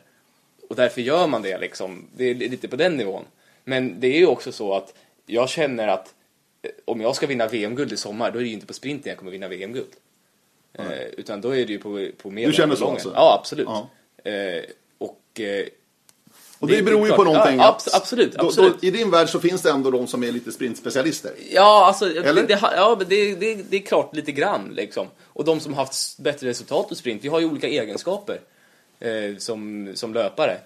Speaker 5: Och därför gör man det liksom. Det är lite på den nivån. Men det är ju också så att jag känner att om jag ska vinna VM-guld i sommar, då är det ju inte på sprinten jag kommer vinna VM-guld. Eh, utan då är det ju på, på medel
Speaker 1: Du känner så alltså?
Speaker 5: Ja, absolut.
Speaker 1: Ja.
Speaker 5: Eh, och eh,
Speaker 1: Och det,
Speaker 5: Det-
Speaker 1: beror ju på någonting.
Speaker 5: Ja, abs- absolut,
Speaker 1: Då,
Speaker 5: absolut.
Speaker 1: Då, I din värld så finns det ändå de som är lite sprintspecialister.
Speaker 5: Ja, alltså,
Speaker 1: Eller?
Speaker 5: det, ja, det, det, det är klart lite grann liksom. Och de som har haft bättre resultat på sprint, vi har ju olika egenskaper eh, som, som löpare.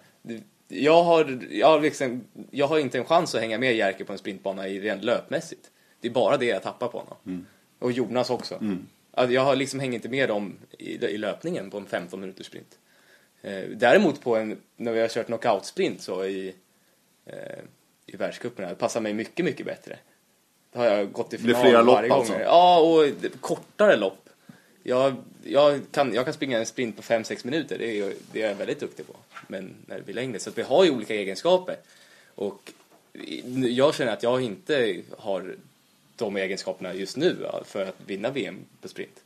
Speaker 5: Jag har, jag, har liksom, jag har inte en chans att hänga med Jerker på en sprintbana i rent löpmässigt. Det är bara det jag tappar på honom.
Speaker 1: Mm.
Speaker 5: Och Jonas också. Att jag har liksom hänger inte med dem i, i löpningen på en 15 minuters sprint. Eh, däremot på en, när vi har kört knockout-sprint så i, eh, i världscupen, det passar mig mycket, mycket bättre. Då har jag gått i final
Speaker 1: flera lopp
Speaker 5: varje gång.
Speaker 1: alltså?
Speaker 5: Ja, och kortare lopp. Jag, jag, kan, jag kan springa en sprint på 5-6 minuter, det är, det är jag väldigt duktig på. Men när det blir längre, så vi har ju olika egenskaper. Och jag känner att jag inte har de egenskaperna just nu för att vinna VM på sprint.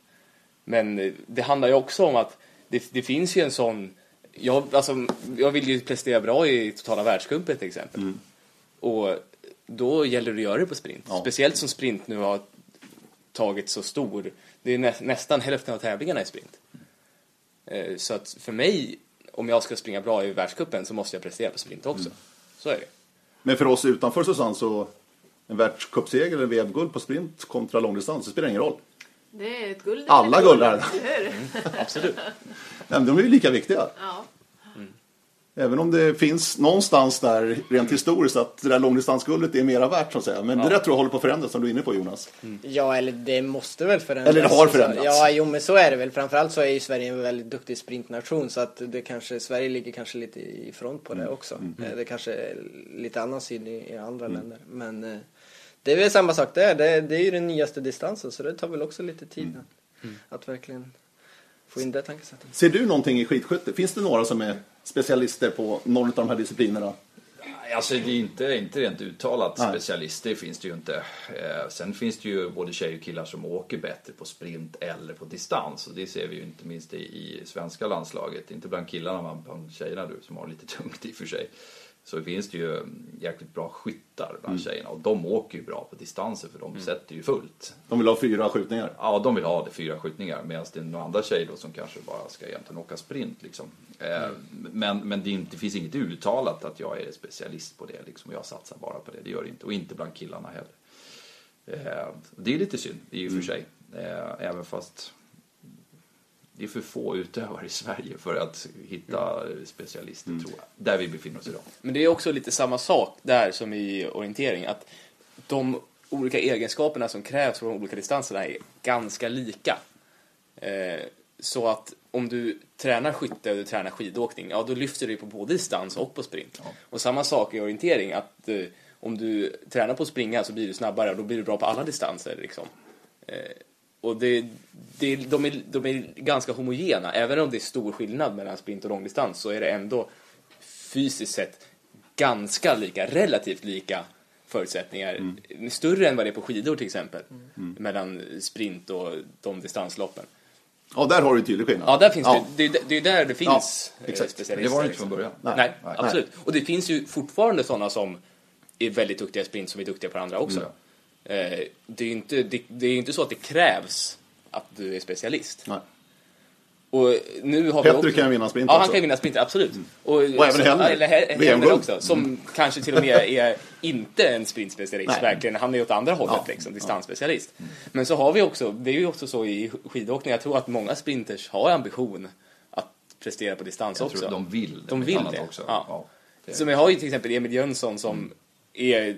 Speaker 5: Men eh, det handlar ju också om att det, det finns ju en sån... Jag, alltså, jag vill ju prestera bra i totala världscupen till exempel. Och då gäller det att göra det på sprint.
Speaker 1: Ja.
Speaker 5: Speciellt som sprint nu har tagit så stor. Det är nä, nästan hälften av tävlingarna i sprint. Eh, Så att för mig, om jag ska springa bra i världscupen så måste jag prestera på sprint också. Så är det.
Speaker 1: Men för oss utanför Susanne så en världscupseger eller VM-guld på sprint kontra långdistans, det spelar ingen roll.
Speaker 2: Det är ett guld.
Speaker 1: Alla
Speaker 2: ett
Speaker 1: guld här.
Speaker 2: hur?
Speaker 5: Absolut.
Speaker 1: Nej, de är ju lika viktiga.
Speaker 2: Ja.
Speaker 1: Även om det finns någonstans där rent historiskt att det där långdistansguldet är mera värt så att säga. Men det där tror jag håller på att förändras som du är inne på Jonas.
Speaker 4: Ja, eller det måste väl förändras.
Speaker 1: Eller det har förändrats.
Speaker 4: Ja, jo men så är det väl. Framförallt så är ju Sverige en väldigt duktig sprintnation så att det kanske, Sverige ligger kanske lite i front på det
Speaker 1: Mm.
Speaker 4: också. Eh, Det kanske är lite annan syn i, i andra
Speaker 1: Mm.
Speaker 4: länder. Men eh, det är väl samma sak där. Det, det är ju den nyaste distansen så det tar väl också lite tid
Speaker 1: Mm.
Speaker 4: att verkligen få in det tankesättet.
Speaker 1: Ser du någonting i skidskytte? Finns det några som är specialister på någon av de här disciplinerna?
Speaker 3: Alltså det är inte, inte rent uttalat
Speaker 1: Nej.
Speaker 3: specialist, det finns det ju inte. Eh, sen finns det ju både tjejer och killar som åker bättre på sprint eller på distans. Och det ser vi ju inte minst i, i svenska landslaget. Inte bland killarna men bland tjejerna du som har lite *laughs* tungt i och för sig. Så finns det ju mm, jäkligt bra skyttar bland tjejerna och de åker ju bra på distanser för de sätter ju fullt.
Speaker 1: De vill ha fyra skjutningar.
Speaker 3: Ja, de vill ha det, fyra skjutningar. Medan det är några andra tjejer då som kanske bara ska egentligen åka sprint. Liksom. Eh, Men, men det, inte, det finns inget uttalat att jag är specialist på det. Liksom. Jag satsar bara på det, det gör det inte. Och inte bland killarna heller. Eh, Det är lite synd i och för sig. Eh, Även fast det är för få utövare i Sverige för att hitta specialister, tror jag. Där vi befinner oss idag.
Speaker 5: Men det är också lite samma sak där som i orientering. Att de olika egenskaperna som krävs för de olika distanserna är ganska lika. Eh, så att om du tränar skytte och du tränar skidåkning, ja då lyfter du på både distans och på sprint. Och samma sak i orientering, att eh, om du tränar på att springa så blir du snabbare och då blir du bra på alla distanser. Liksom. Eh, och det, det, de, är, de är ganska homogena, även om det är stor skillnad mellan sprint och långdistans så är det ändå fysiskt sett ganska lika, relativt lika förutsättningar. Större än vad det är på skidor till exempel. Mellan sprint och de distansloppen.
Speaker 1: Ja, där har du tydlig skillnad.
Speaker 5: Ja, där finns
Speaker 1: Ja.
Speaker 5: det, det, det är där det finns
Speaker 1: Ja,
Speaker 5: eh,
Speaker 1: exakt.
Speaker 5: specialister.
Speaker 3: Men det var det inte
Speaker 5: liksom.
Speaker 3: från början.
Speaker 1: Nej.
Speaker 5: Nej,
Speaker 1: Nej.
Speaker 5: absolut. Och det finns ju fortfarande sådana som är väldigt duktiga i sprint som är duktiga på andra också.
Speaker 1: Mm.
Speaker 5: Eh, det är ju inte, det, det är ju inte så att det krävs att du är specialist.
Speaker 1: Nej.
Speaker 5: Och nu har vi
Speaker 1: Petter
Speaker 5: också...
Speaker 1: kan vinna sprint
Speaker 5: Ja, han
Speaker 1: också.
Speaker 5: kan vinna sprint, absolut. Och,
Speaker 1: Och även
Speaker 5: så-
Speaker 1: Hellner.
Speaker 5: Eller He- också, som kanske till och med är inte en sprintspecialist,
Speaker 1: Nej.
Speaker 5: verkligen. Han är åt andra hållet,
Speaker 1: Ja.
Speaker 5: liksom, distansspecialist. Men så har vi också, det är ju också så i skidåkning, jag tror att många sprinters har ambition att prestera på distans
Speaker 3: Jag
Speaker 5: också.
Speaker 3: tror de vill det.
Speaker 5: De vill det.
Speaker 3: Också.
Speaker 5: Ja.
Speaker 3: Ja, det-
Speaker 5: Som vi har ju till exempel Emil Jönsson som är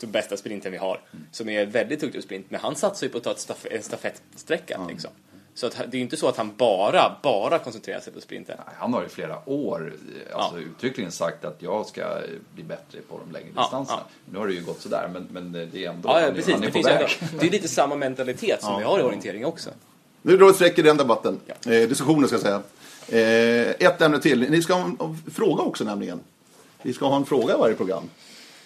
Speaker 5: den bästa sprinten vi har. Som är väldigt duktig på sprint, men han satsar ju på att ta ett staf en stafettsträcka. Liksom. Så att, det är ju inte så att han bara, bara koncentrerar sig på sprinten.
Speaker 3: Nej, Han har i flera år alltså, uttryckligen sagt att jag ska bli bättre på de längre
Speaker 5: Ja,
Speaker 3: distanserna.
Speaker 5: ja.
Speaker 3: Nu har det ju gått sådär, men, men det är ändå...
Speaker 5: Ja,
Speaker 3: han
Speaker 5: ja
Speaker 3: är-
Speaker 5: precis.
Speaker 3: Han är
Speaker 5: Det,
Speaker 3: på väg.
Speaker 5: ändå, det är lite samma mentalitet som vi har i orientering också.
Speaker 1: Nu drar vi ett streck i den debatten.
Speaker 5: Ja.
Speaker 1: Eh, diskussionen ska jag säga. Eh, ett ämne till. Ni ska ha en fråga också nämligen. Vi ska ha en fråga i varje program.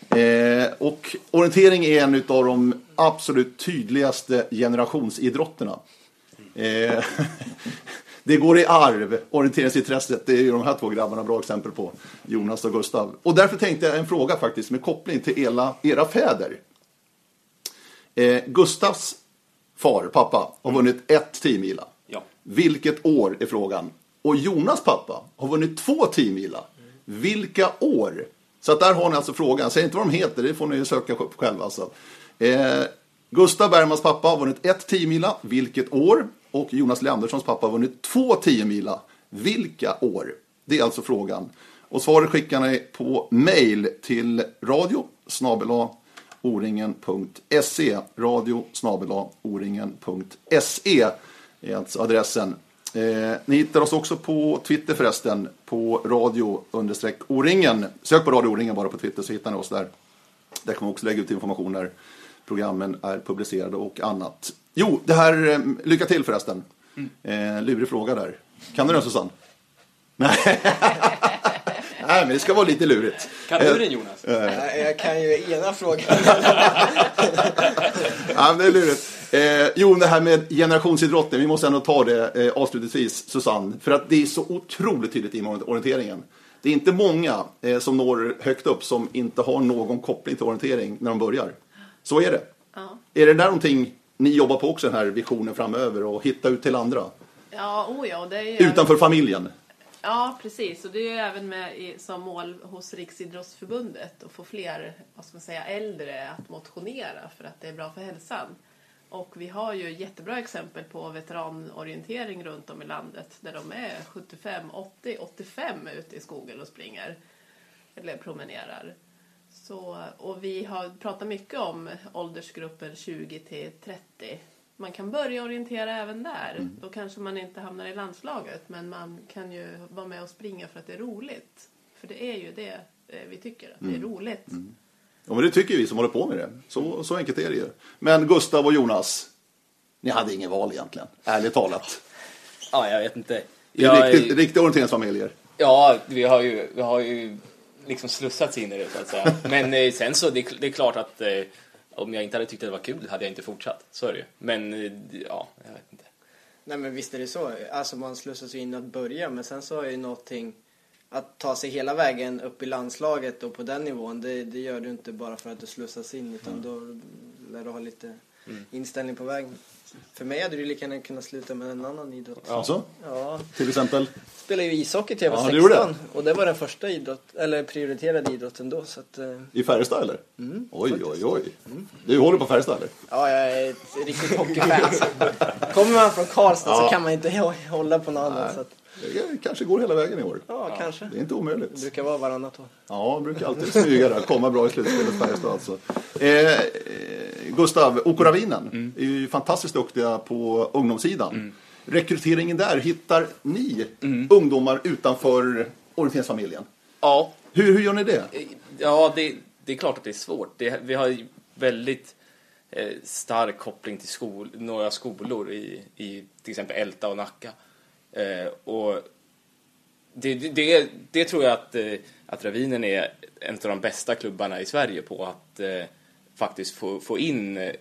Speaker 1: Eh, och orientering är en av de absolut tydligaste generationsidrotterna. Eh, *laughs* det går i arv, orienteringsintresset. Det är ju de här två grabbarna bra exempel på. Jonas och Gustav. Och därför tänkte jag en fråga faktiskt med koppling till era, era fäder. Eh, Gustavs far, pappa, har vunnit ett tiomila.
Speaker 5: Ja.
Speaker 1: Vilket år är frågan? Och Jonas pappa har vunnit två tiomila. Vilka år? Så att där har ni alltså frågan. Säg inte vad de heter, det får ni söka upp själva. Alltså. Eh, Gustav Bergmans pappa har vunnit ett tiomila. Vilket år? Och Jonas Leanderssons pappa har vunnit två tiomila. Vilka år? Det är alltså frågan. Och svaret skickar ni på mail till radio snabel-a oringen.se. Radio oringen.se är alltså adressen. Eh, ni hittar oss också på Twitter förresten, på radio understreck O-ringen. Sök på radio O-ringen bara på Twitter så hittar ni oss där. Där kommer vi också lägga ut information när programmen är publicerade och annat. Jo, det här, eh, lycka till förresten. Eh, lurig fråga där. Kan du den Susanne? Nej. *laughs* Nej, men det ska vara lite lurigt.
Speaker 5: Kan
Speaker 1: Eh,
Speaker 5: du den Jonas?
Speaker 4: Jag, jag kan ju ena frågan. *laughs*
Speaker 1: Ja, men det är lurigt. Eh, jo, det här med generationsidrotten, vi måste ändå ta det eh, avslutningsvis, Susanne. För att det är så otroligt tydligt i orienteringen. Det är inte många eh, som når högt upp som inte har någon koppling till orientering när de börjar. Så är det.
Speaker 2: Ja.
Speaker 1: Är det där någonting ni jobbar på också, den här visionen framöver och hitta ut till andra?
Speaker 2: Ja, oh ja, det är ju
Speaker 1: Utanför familjen?
Speaker 2: Ja, precis. Och det är ju även med i, som mål hos Riksidrottsförbundet att få fler vad ska man säga, äldre att motionera för att det är bra för hälsan. Och vi har ju jättebra exempel på veteranorientering runt om i landet där de är 75, 80, 85 ute i skogen och springer eller promenerar. Så, och vi har pratat mycket om åldersgruppen 20 till 30. Man kan börja orientera även där. Då kanske man inte hamnar i landslaget men man kan ju vara med och springa för att det är roligt. För det är ju det eh, vi tycker, att det är roligt.
Speaker 1: Ja, men det tycker vi som håller på med det. Så, så enkelt är det ju. Men Gustav och Jonas, ni hade ingen val egentligen, ärligt talat.
Speaker 5: Ja, jag vet inte.
Speaker 1: Det är
Speaker 5: Jag-
Speaker 1: riktigt, riktiga orienteringsfamiljer.
Speaker 5: Ja, vi har ju, vi har ju liksom slussats in i det så att säga. Men eh, sen så, det, är- det är klart att eh, om jag inte hade tyckt att det var kul hade jag inte fortsatt. Så är det ju. Men eh, ja, jag vet inte.
Speaker 4: Nej men visst är det så. Alltså man slussas ju in att börja men sen så är ju någonting att ta sig hela vägen upp i landslaget och på den nivån det, det gör du inte bara för att du slussas in utan då lär du ha lite inställning på vägen. För mig hade du lika gärna kunnat sluta med en annan idrott.
Speaker 1: Alltså,
Speaker 4: Ja,
Speaker 1: till exempel.
Speaker 4: spelade ju ishockey till jag var
Speaker 1: Ja, du
Speaker 4: 16
Speaker 1: gjorde det.
Speaker 4: och det var den första idrott, eller prioriterade idrotten då så att eh,
Speaker 1: I Färjestad eller? oj, oj, oj. Du håller på Färjestad eller?
Speaker 4: ja jag är ett riktigt hockeyfan. Kommer man från Karlstad
Speaker 1: Ja.
Speaker 4: så kan man inte hå- hålla på något annat så att,
Speaker 1: Det kanske går hela vägen i år.
Speaker 4: ja, kanske.
Speaker 1: Det är inte
Speaker 4: Det
Speaker 1: omöjligt.
Speaker 4: brukar vara varannat år.
Speaker 1: Ja, det brukar alltid smyga där. Komma bra i slutspelet Färjestad alltså. Eh, Gustav, OK Ravinen är ju fantastiskt duktiga på ungdomssidan. Rekryteringen där, hittar ni ungdomar utanför orienteringsfamiljen?
Speaker 5: Ja,
Speaker 1: Hur, hur gör ni det?
Speaker 5: Ja, det, det är klart att det är svårt. Det, vi har väldigt eh, stark koppling till skol, några skolor i, i till exempel Älta och Nacka. Eh, och det, det, det, det tror jag att, eh, att Ravinen är en av de bästa klubbarna i Sverige på att eh, faktiskt få, få in eh,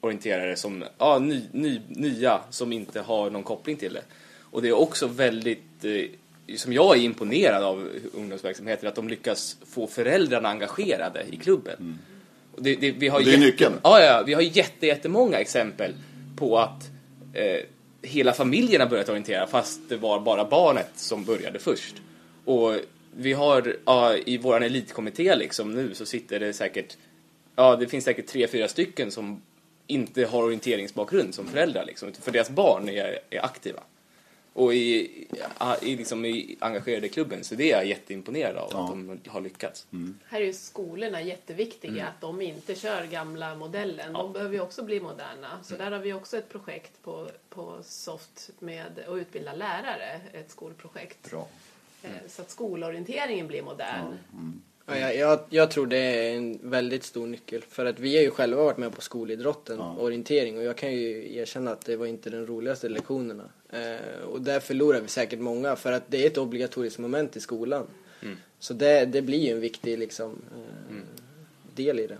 Speaker 5: orienterare som ja, ny, ny, nya som inte har någon koppling till det. Och det är också väldigt, eh, som jag är imponerad av ungdomsverksamheter, att de lyckas få föräldrarna engagerade i klubben. Och Det, det, vi har
Speaker 1: Det är nyckeln.
Speaker 5: Ja, ja, vi har jätte, jättemånga exempel på att eh, hela familjen har börjat orientera fast det var bara barnet som började först. Och vi har ja, i vår elitkommitté liksom nu så sitter det säkert, ja det finns säkert tre, fyra stycken som inte har orienteringsbakgrund som föräldrar liksom, för deras barn är, är aktiva. Och i, i, liksom i engagerade i klubben, så det är jag jätteimponerad av
Speaker 1: Ja.
Speaker 5: att de har lyckats.
Speaker 2: Här är ju skolorna jätteviktiga, att de inte kör gamla modellen. De behöver ju också bli moderna. Så där har vi också ett projekt på, på Soft med att utbilda lärare, ett skolprojekt.
Speaker 1: Bra.
Speaker 2: Eh, Så att skolorienteringen blir modern.
Speaker 4: Ja, jag, jag, jag tror det är en väldigt stor nyckel. För att vi har ju själva varit med på skolidrotten, orientering, och jag kan ju erkänna att det var inte den roligaste lektionerna. Eh, och där förlorar vi säkert många, för att det är ett obligatoriskt moment i skolan. Så det, det blir ju en viktig liksom, eh, del i det.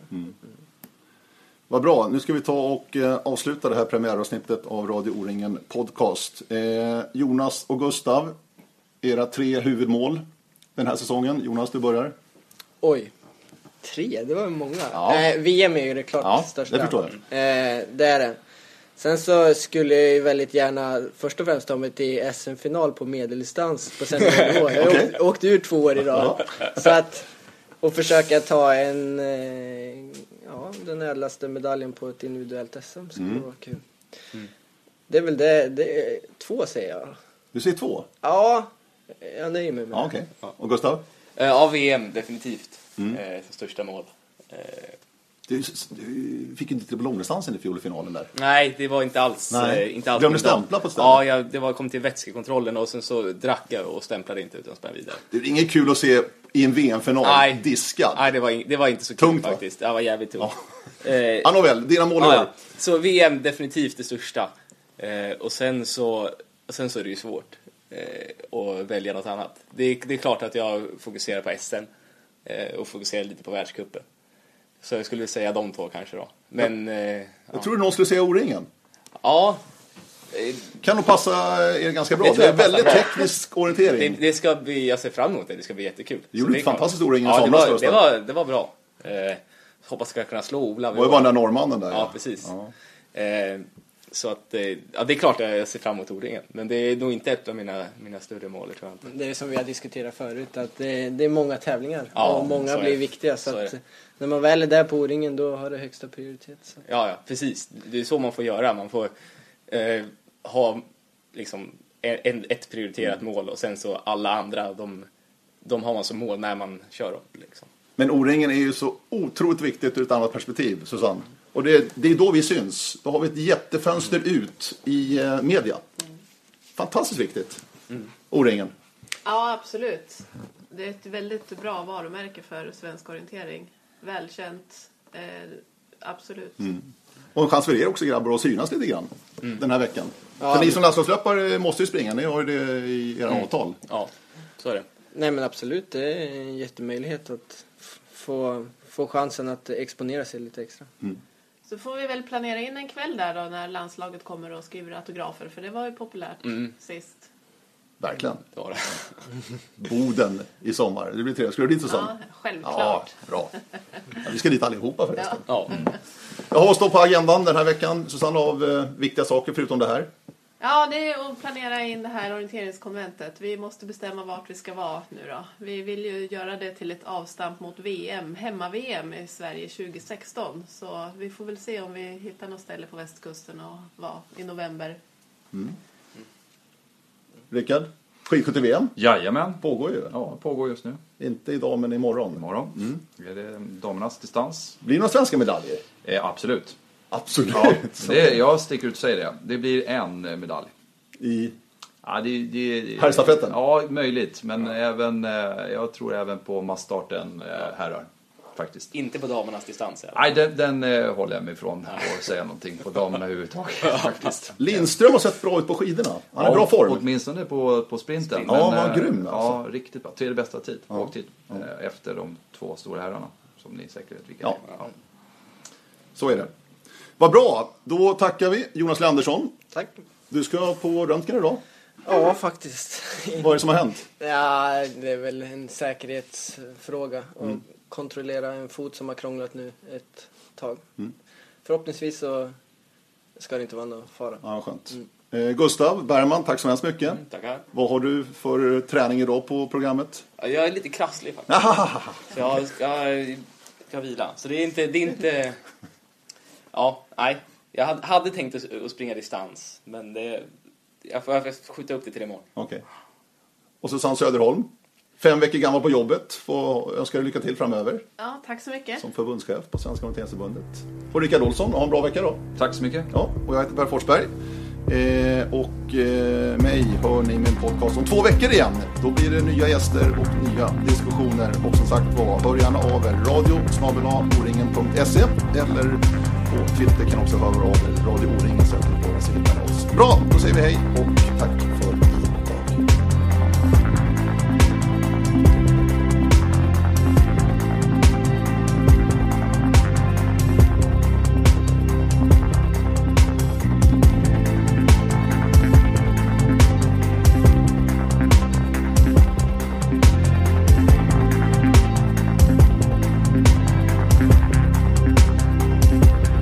Speaker 1: Vad bra, nu ska vi ta och eh, avsluta det här premiäravsnittet av Radio O-ringen Podcast. Eh, Jonas och Gustav, era tre huvudmål den här säsongen. Jonas, du börjar.
Speaker 4: Oj, tre, det var många.
Speaker 1: Ja.
Speaker 4: Eh, VM är ju det klart
Speaker 1: Ja,
Speaker 4: största.
Speaker 1: det förstår
Speaker 4: jag. Eh, det är det. Sen så skulle jag ju väldigt gärna först och främst ta mig till SM-final på medeldistans på seniornivå. *laughs* Jag har
Speaker 1: Okej.
Speaker 4: åkt, åkt ur två år i rad. Så att, och försöka ta en, eh, ja, den ädlaste medaljen på ett individuellt SM skulle
Speaker 1: Mm.
Speaker 4: vara kul. Det är väl det, det är, två säger jag.
Speaker 1: Du säger två?
Speaker 4: Ja, jag nöjer mig med
Speaker 1: Ja,
Speaker 4: det.
Speaker 1: okej. Och Gustav?
Speaker 5: Eh, Ja, VM definitivt.
Speaker 1: Mm.
Speaker 5: Eh, som största mål. Eh,
Speaker 1: Du, du fick inte till på långdistansen i fjol i finalen där.
Speaker 5: nej, det var inte alls...
Speaker 1: Nej.
Speaker 5: Eh, inte alls
Speaker 1: Glömde stämpla på ett ställe.
Speaker 5: Ja, jag, det var, kom till vätskekontrollen och sen så drack jag och stämplade inte utan sprang vidare.
Speaker 1: Det är inget kul att se i en VM-final
Speaker 5: Nej.
Speaker 1: diskad.
Speaker 5: Nej, det var, det var inte så kul
Speaker 1: Tungt, va?
Speaker 5: faktiskt. Det var jävligt tungt.
Speaker 1: Ja.
Speaker 5: Eh,
Speaker 1: nåväl, dina mål i år.
Speaker 5: Så VM definitivt det största. Eh, och sen så, och sen så är det ju svårt eh, att välja något annat. Det är, det är klart att jag fokuserar på SM eh, och fokuserar lite på världscupen. Så jag skulle säga de två kanske då. Men eh,
Speaker 1: Jag
Speaker 5: ja.
Speaker 1: tror någon skulle säga O-ringen.
Speaker 5: ja,
Speaker 1: Kan nog passa er ganska bra.
Speaker 5: Det
Speaker 1: Det, är
Speaker 5: jag
Speaker 1: väldigt
Speaker 5: bra.
Speaker 1: teknisk
Speaker 5: det,
Speaker 1: orientering.
Speaker 5: det ska bli, jag ser fram emot det, det ska bli jättekul.
Speaker 1: Du gjorde ett
Speaker 5: det
Speaker 1: fantastiskt O-ring i
Speaker 5: Ja, det
Speaker 1: somras,
Speaker 5: var, det, var, det var bra. Eh, hoppas jag ska kunna slå Ola.
Speaker 1: Det var ju bara den där norrmannen där.
Speaker 5: Ja, precis.
Speaker 1: Ja.
Speaker 5: Eh, så att, eh, ja, det är klart att jag ser fram emot O-ringen. Men det är nog inte ett av mina, mina större mål, tror jag inte.
Speaker 4: Det är som vi har diskuterat förut, att det, det är många tävlingar
Speaker 5: Ja,
Speaker 4: och många blir viktiga. Så,
Speaker 5: Så
Speaker 4: att när man väl är där på O-ringen då har det högsta prioritet. Så.
Speaker 5: Ja, ja, precis. Det är så man får göra. Man får eh, ha liksom en, ett prioriterat mål och sen så alla andra, de, de har man som mål när man kör dem. Liksom.
Speaker 1: Men O-ringen är ju så otroligt viktigt ur ett annat perspektiv, Susanne. Och det, det är då vi syns. Då har vi ett jättefönster ut i eh, media. Fantastiskt viktigt. O-ringen.
Speaker 2: Ja, absolut. Det är ett väldigt bra varumärke för svensk orientering. Välkänt. Eh, absolut.
Speaker 1: Och en chans för er också grabbar att synas lite grann den här veckan.
Speaker 4: Ja,
Speaker 1: för ni som landslagslöpare måste ju springa, ni har ju det i era avtal.
Speaker 5: Ja, så är det.
Speaker 4: Nej men absolut, det är en jättemöjlighet att f- få, få chansen att exponera sig lite extra.
Speaker 2: Så får vi väl planera in en kväll där då när landslaget kommer och skriver autografer. För det var ju populärt sist.
Speaker 1: Verkligen.
Speaker 5: det, var det. *laughs*
Speaker 1: Boden i sommar. Det blir trevligt. Ska du dit
Speaker 2: Ja,
Speaker 1: Susanne? Ja,
Speaker 2: självklart.
Speaker 1: bra. Ja, vi ska dit allihopa förresten.
Speaker 2: Ja.
Speaker 5: Ja.
Speaker 1: Jag har stått på agendan den här veckan, Susanne, av eh, viktiga saker förutom det här.
Speaker 2: Ja, det är att planera in det här orienteringskonventet. Vi måste bestämma vart vi ska vara nu då. Vi vill ju göra det till ett avstamp mot VM, hemma-VM i Sverige 2016. Så vi får väl se om vi hittar något ställe på västkusten och vara i november.
Speaker 1: Rickard, skidskytte-VM
Speaker 3: Jajamän.
Speaker 1: pågår ju.
Speaker 3: Ja, pågår just nu.
Speaker 1: Inte idag, men imorgon.
Speaker 3: Imorgon är det damernas distans.
Speaker 1: Blir det några svenska medaljer?
Speaker 3: Eh, absolut.
Speaker 1: Absolut.
Speaker 3: Ja, *laughs* det, jag sticker ut och säger det. Det blir en eh, medalj.
Speaker 1: I...
Speaker 3: Ja, det, det,
Speaker 1: Herrstafetten?
Speaker 3: Ja, möjligt. Men även, eh, jag tror även på massstarten eh, herrar. Faktiskt.
Speaker 5: Inte på damernas distans. Eller?
Speaker 3: Nej, den, den eh, håller jag mig ifrån att säga någonting på damerna överhuvudtaget. *laughs* faktiskt.
Speaker 1: Lindström har sett bra ut på skidorna. Han är i bra form.
Speaker 3: Åtminstone på, på sprinten.
Speaker 1: Ja,
Speaker 3: Men,
Speaker 1: vad
Speaker 3: eh,
Speaker 1: grym, alltså.
Speaker 3: Ja, riktigt bra. Tredje bästa tid, åktid. eh, Efter de två stora herrarna. Som ni säkert vet vilka
Speaker 1: Ja.
Speaker 3: är. Ja.
Speaker 1: Så är det. Vad bra. Då tackar vi Jonas Leandersson.
Speaker 4: Tack.
Speaker 1: Du ska på röntgen idag.
Speaker 4: Ja, faktiskt. *laughs*
Speaker 1: Vad är det som har hänt?
Speaker 4: ja, det är väl en säkerhetsfråga. Och kontrollera en fot som har krånglat nu ett tag. Förhoppningsvis så ska det inte vara någon fara.
Speaker 1: Ja, skönt. Eh, Gustav Bergman, tack så hemskt mycket.
Speaker 5: Tackar.
Speaker 1: Vad har du för träning idag på programmet?
Speaker 5: Ja, Jag är lite krasslig faktiskt. *laughs* Så jag ska, ska vila. Så det är inte... Det är inte ja, nej. Jag hade- hade tänkt att springa distans, men det, jag får, jag får skjuta upp det till imorgon.
Speaker 1: Okej. Och Susanne Söderholm, fem veckor gammal på jobbet. Får önska dig lycka till framöver
Speaker 2: Ja, tack så mycket.
Speaker 1: som förbundschef på Svenska Orienteringsförbundet. Och Rickard Olsson, ha en bra vecka då.
Speaker 3: Tack så mycket.
Speaker 1: Ja, och jag heter Per Forsberg. Eh, och eh, mig hör ni med en podcast om två veckor igen. Då blir det nya gäster och nya diskussioner. Och som sagt var, hör gärna av er. Radio oringen.se eller på Twitter kan också höra av er. Radio O-ringen så att ni får se oss. Bra, då säger vi hej och tack för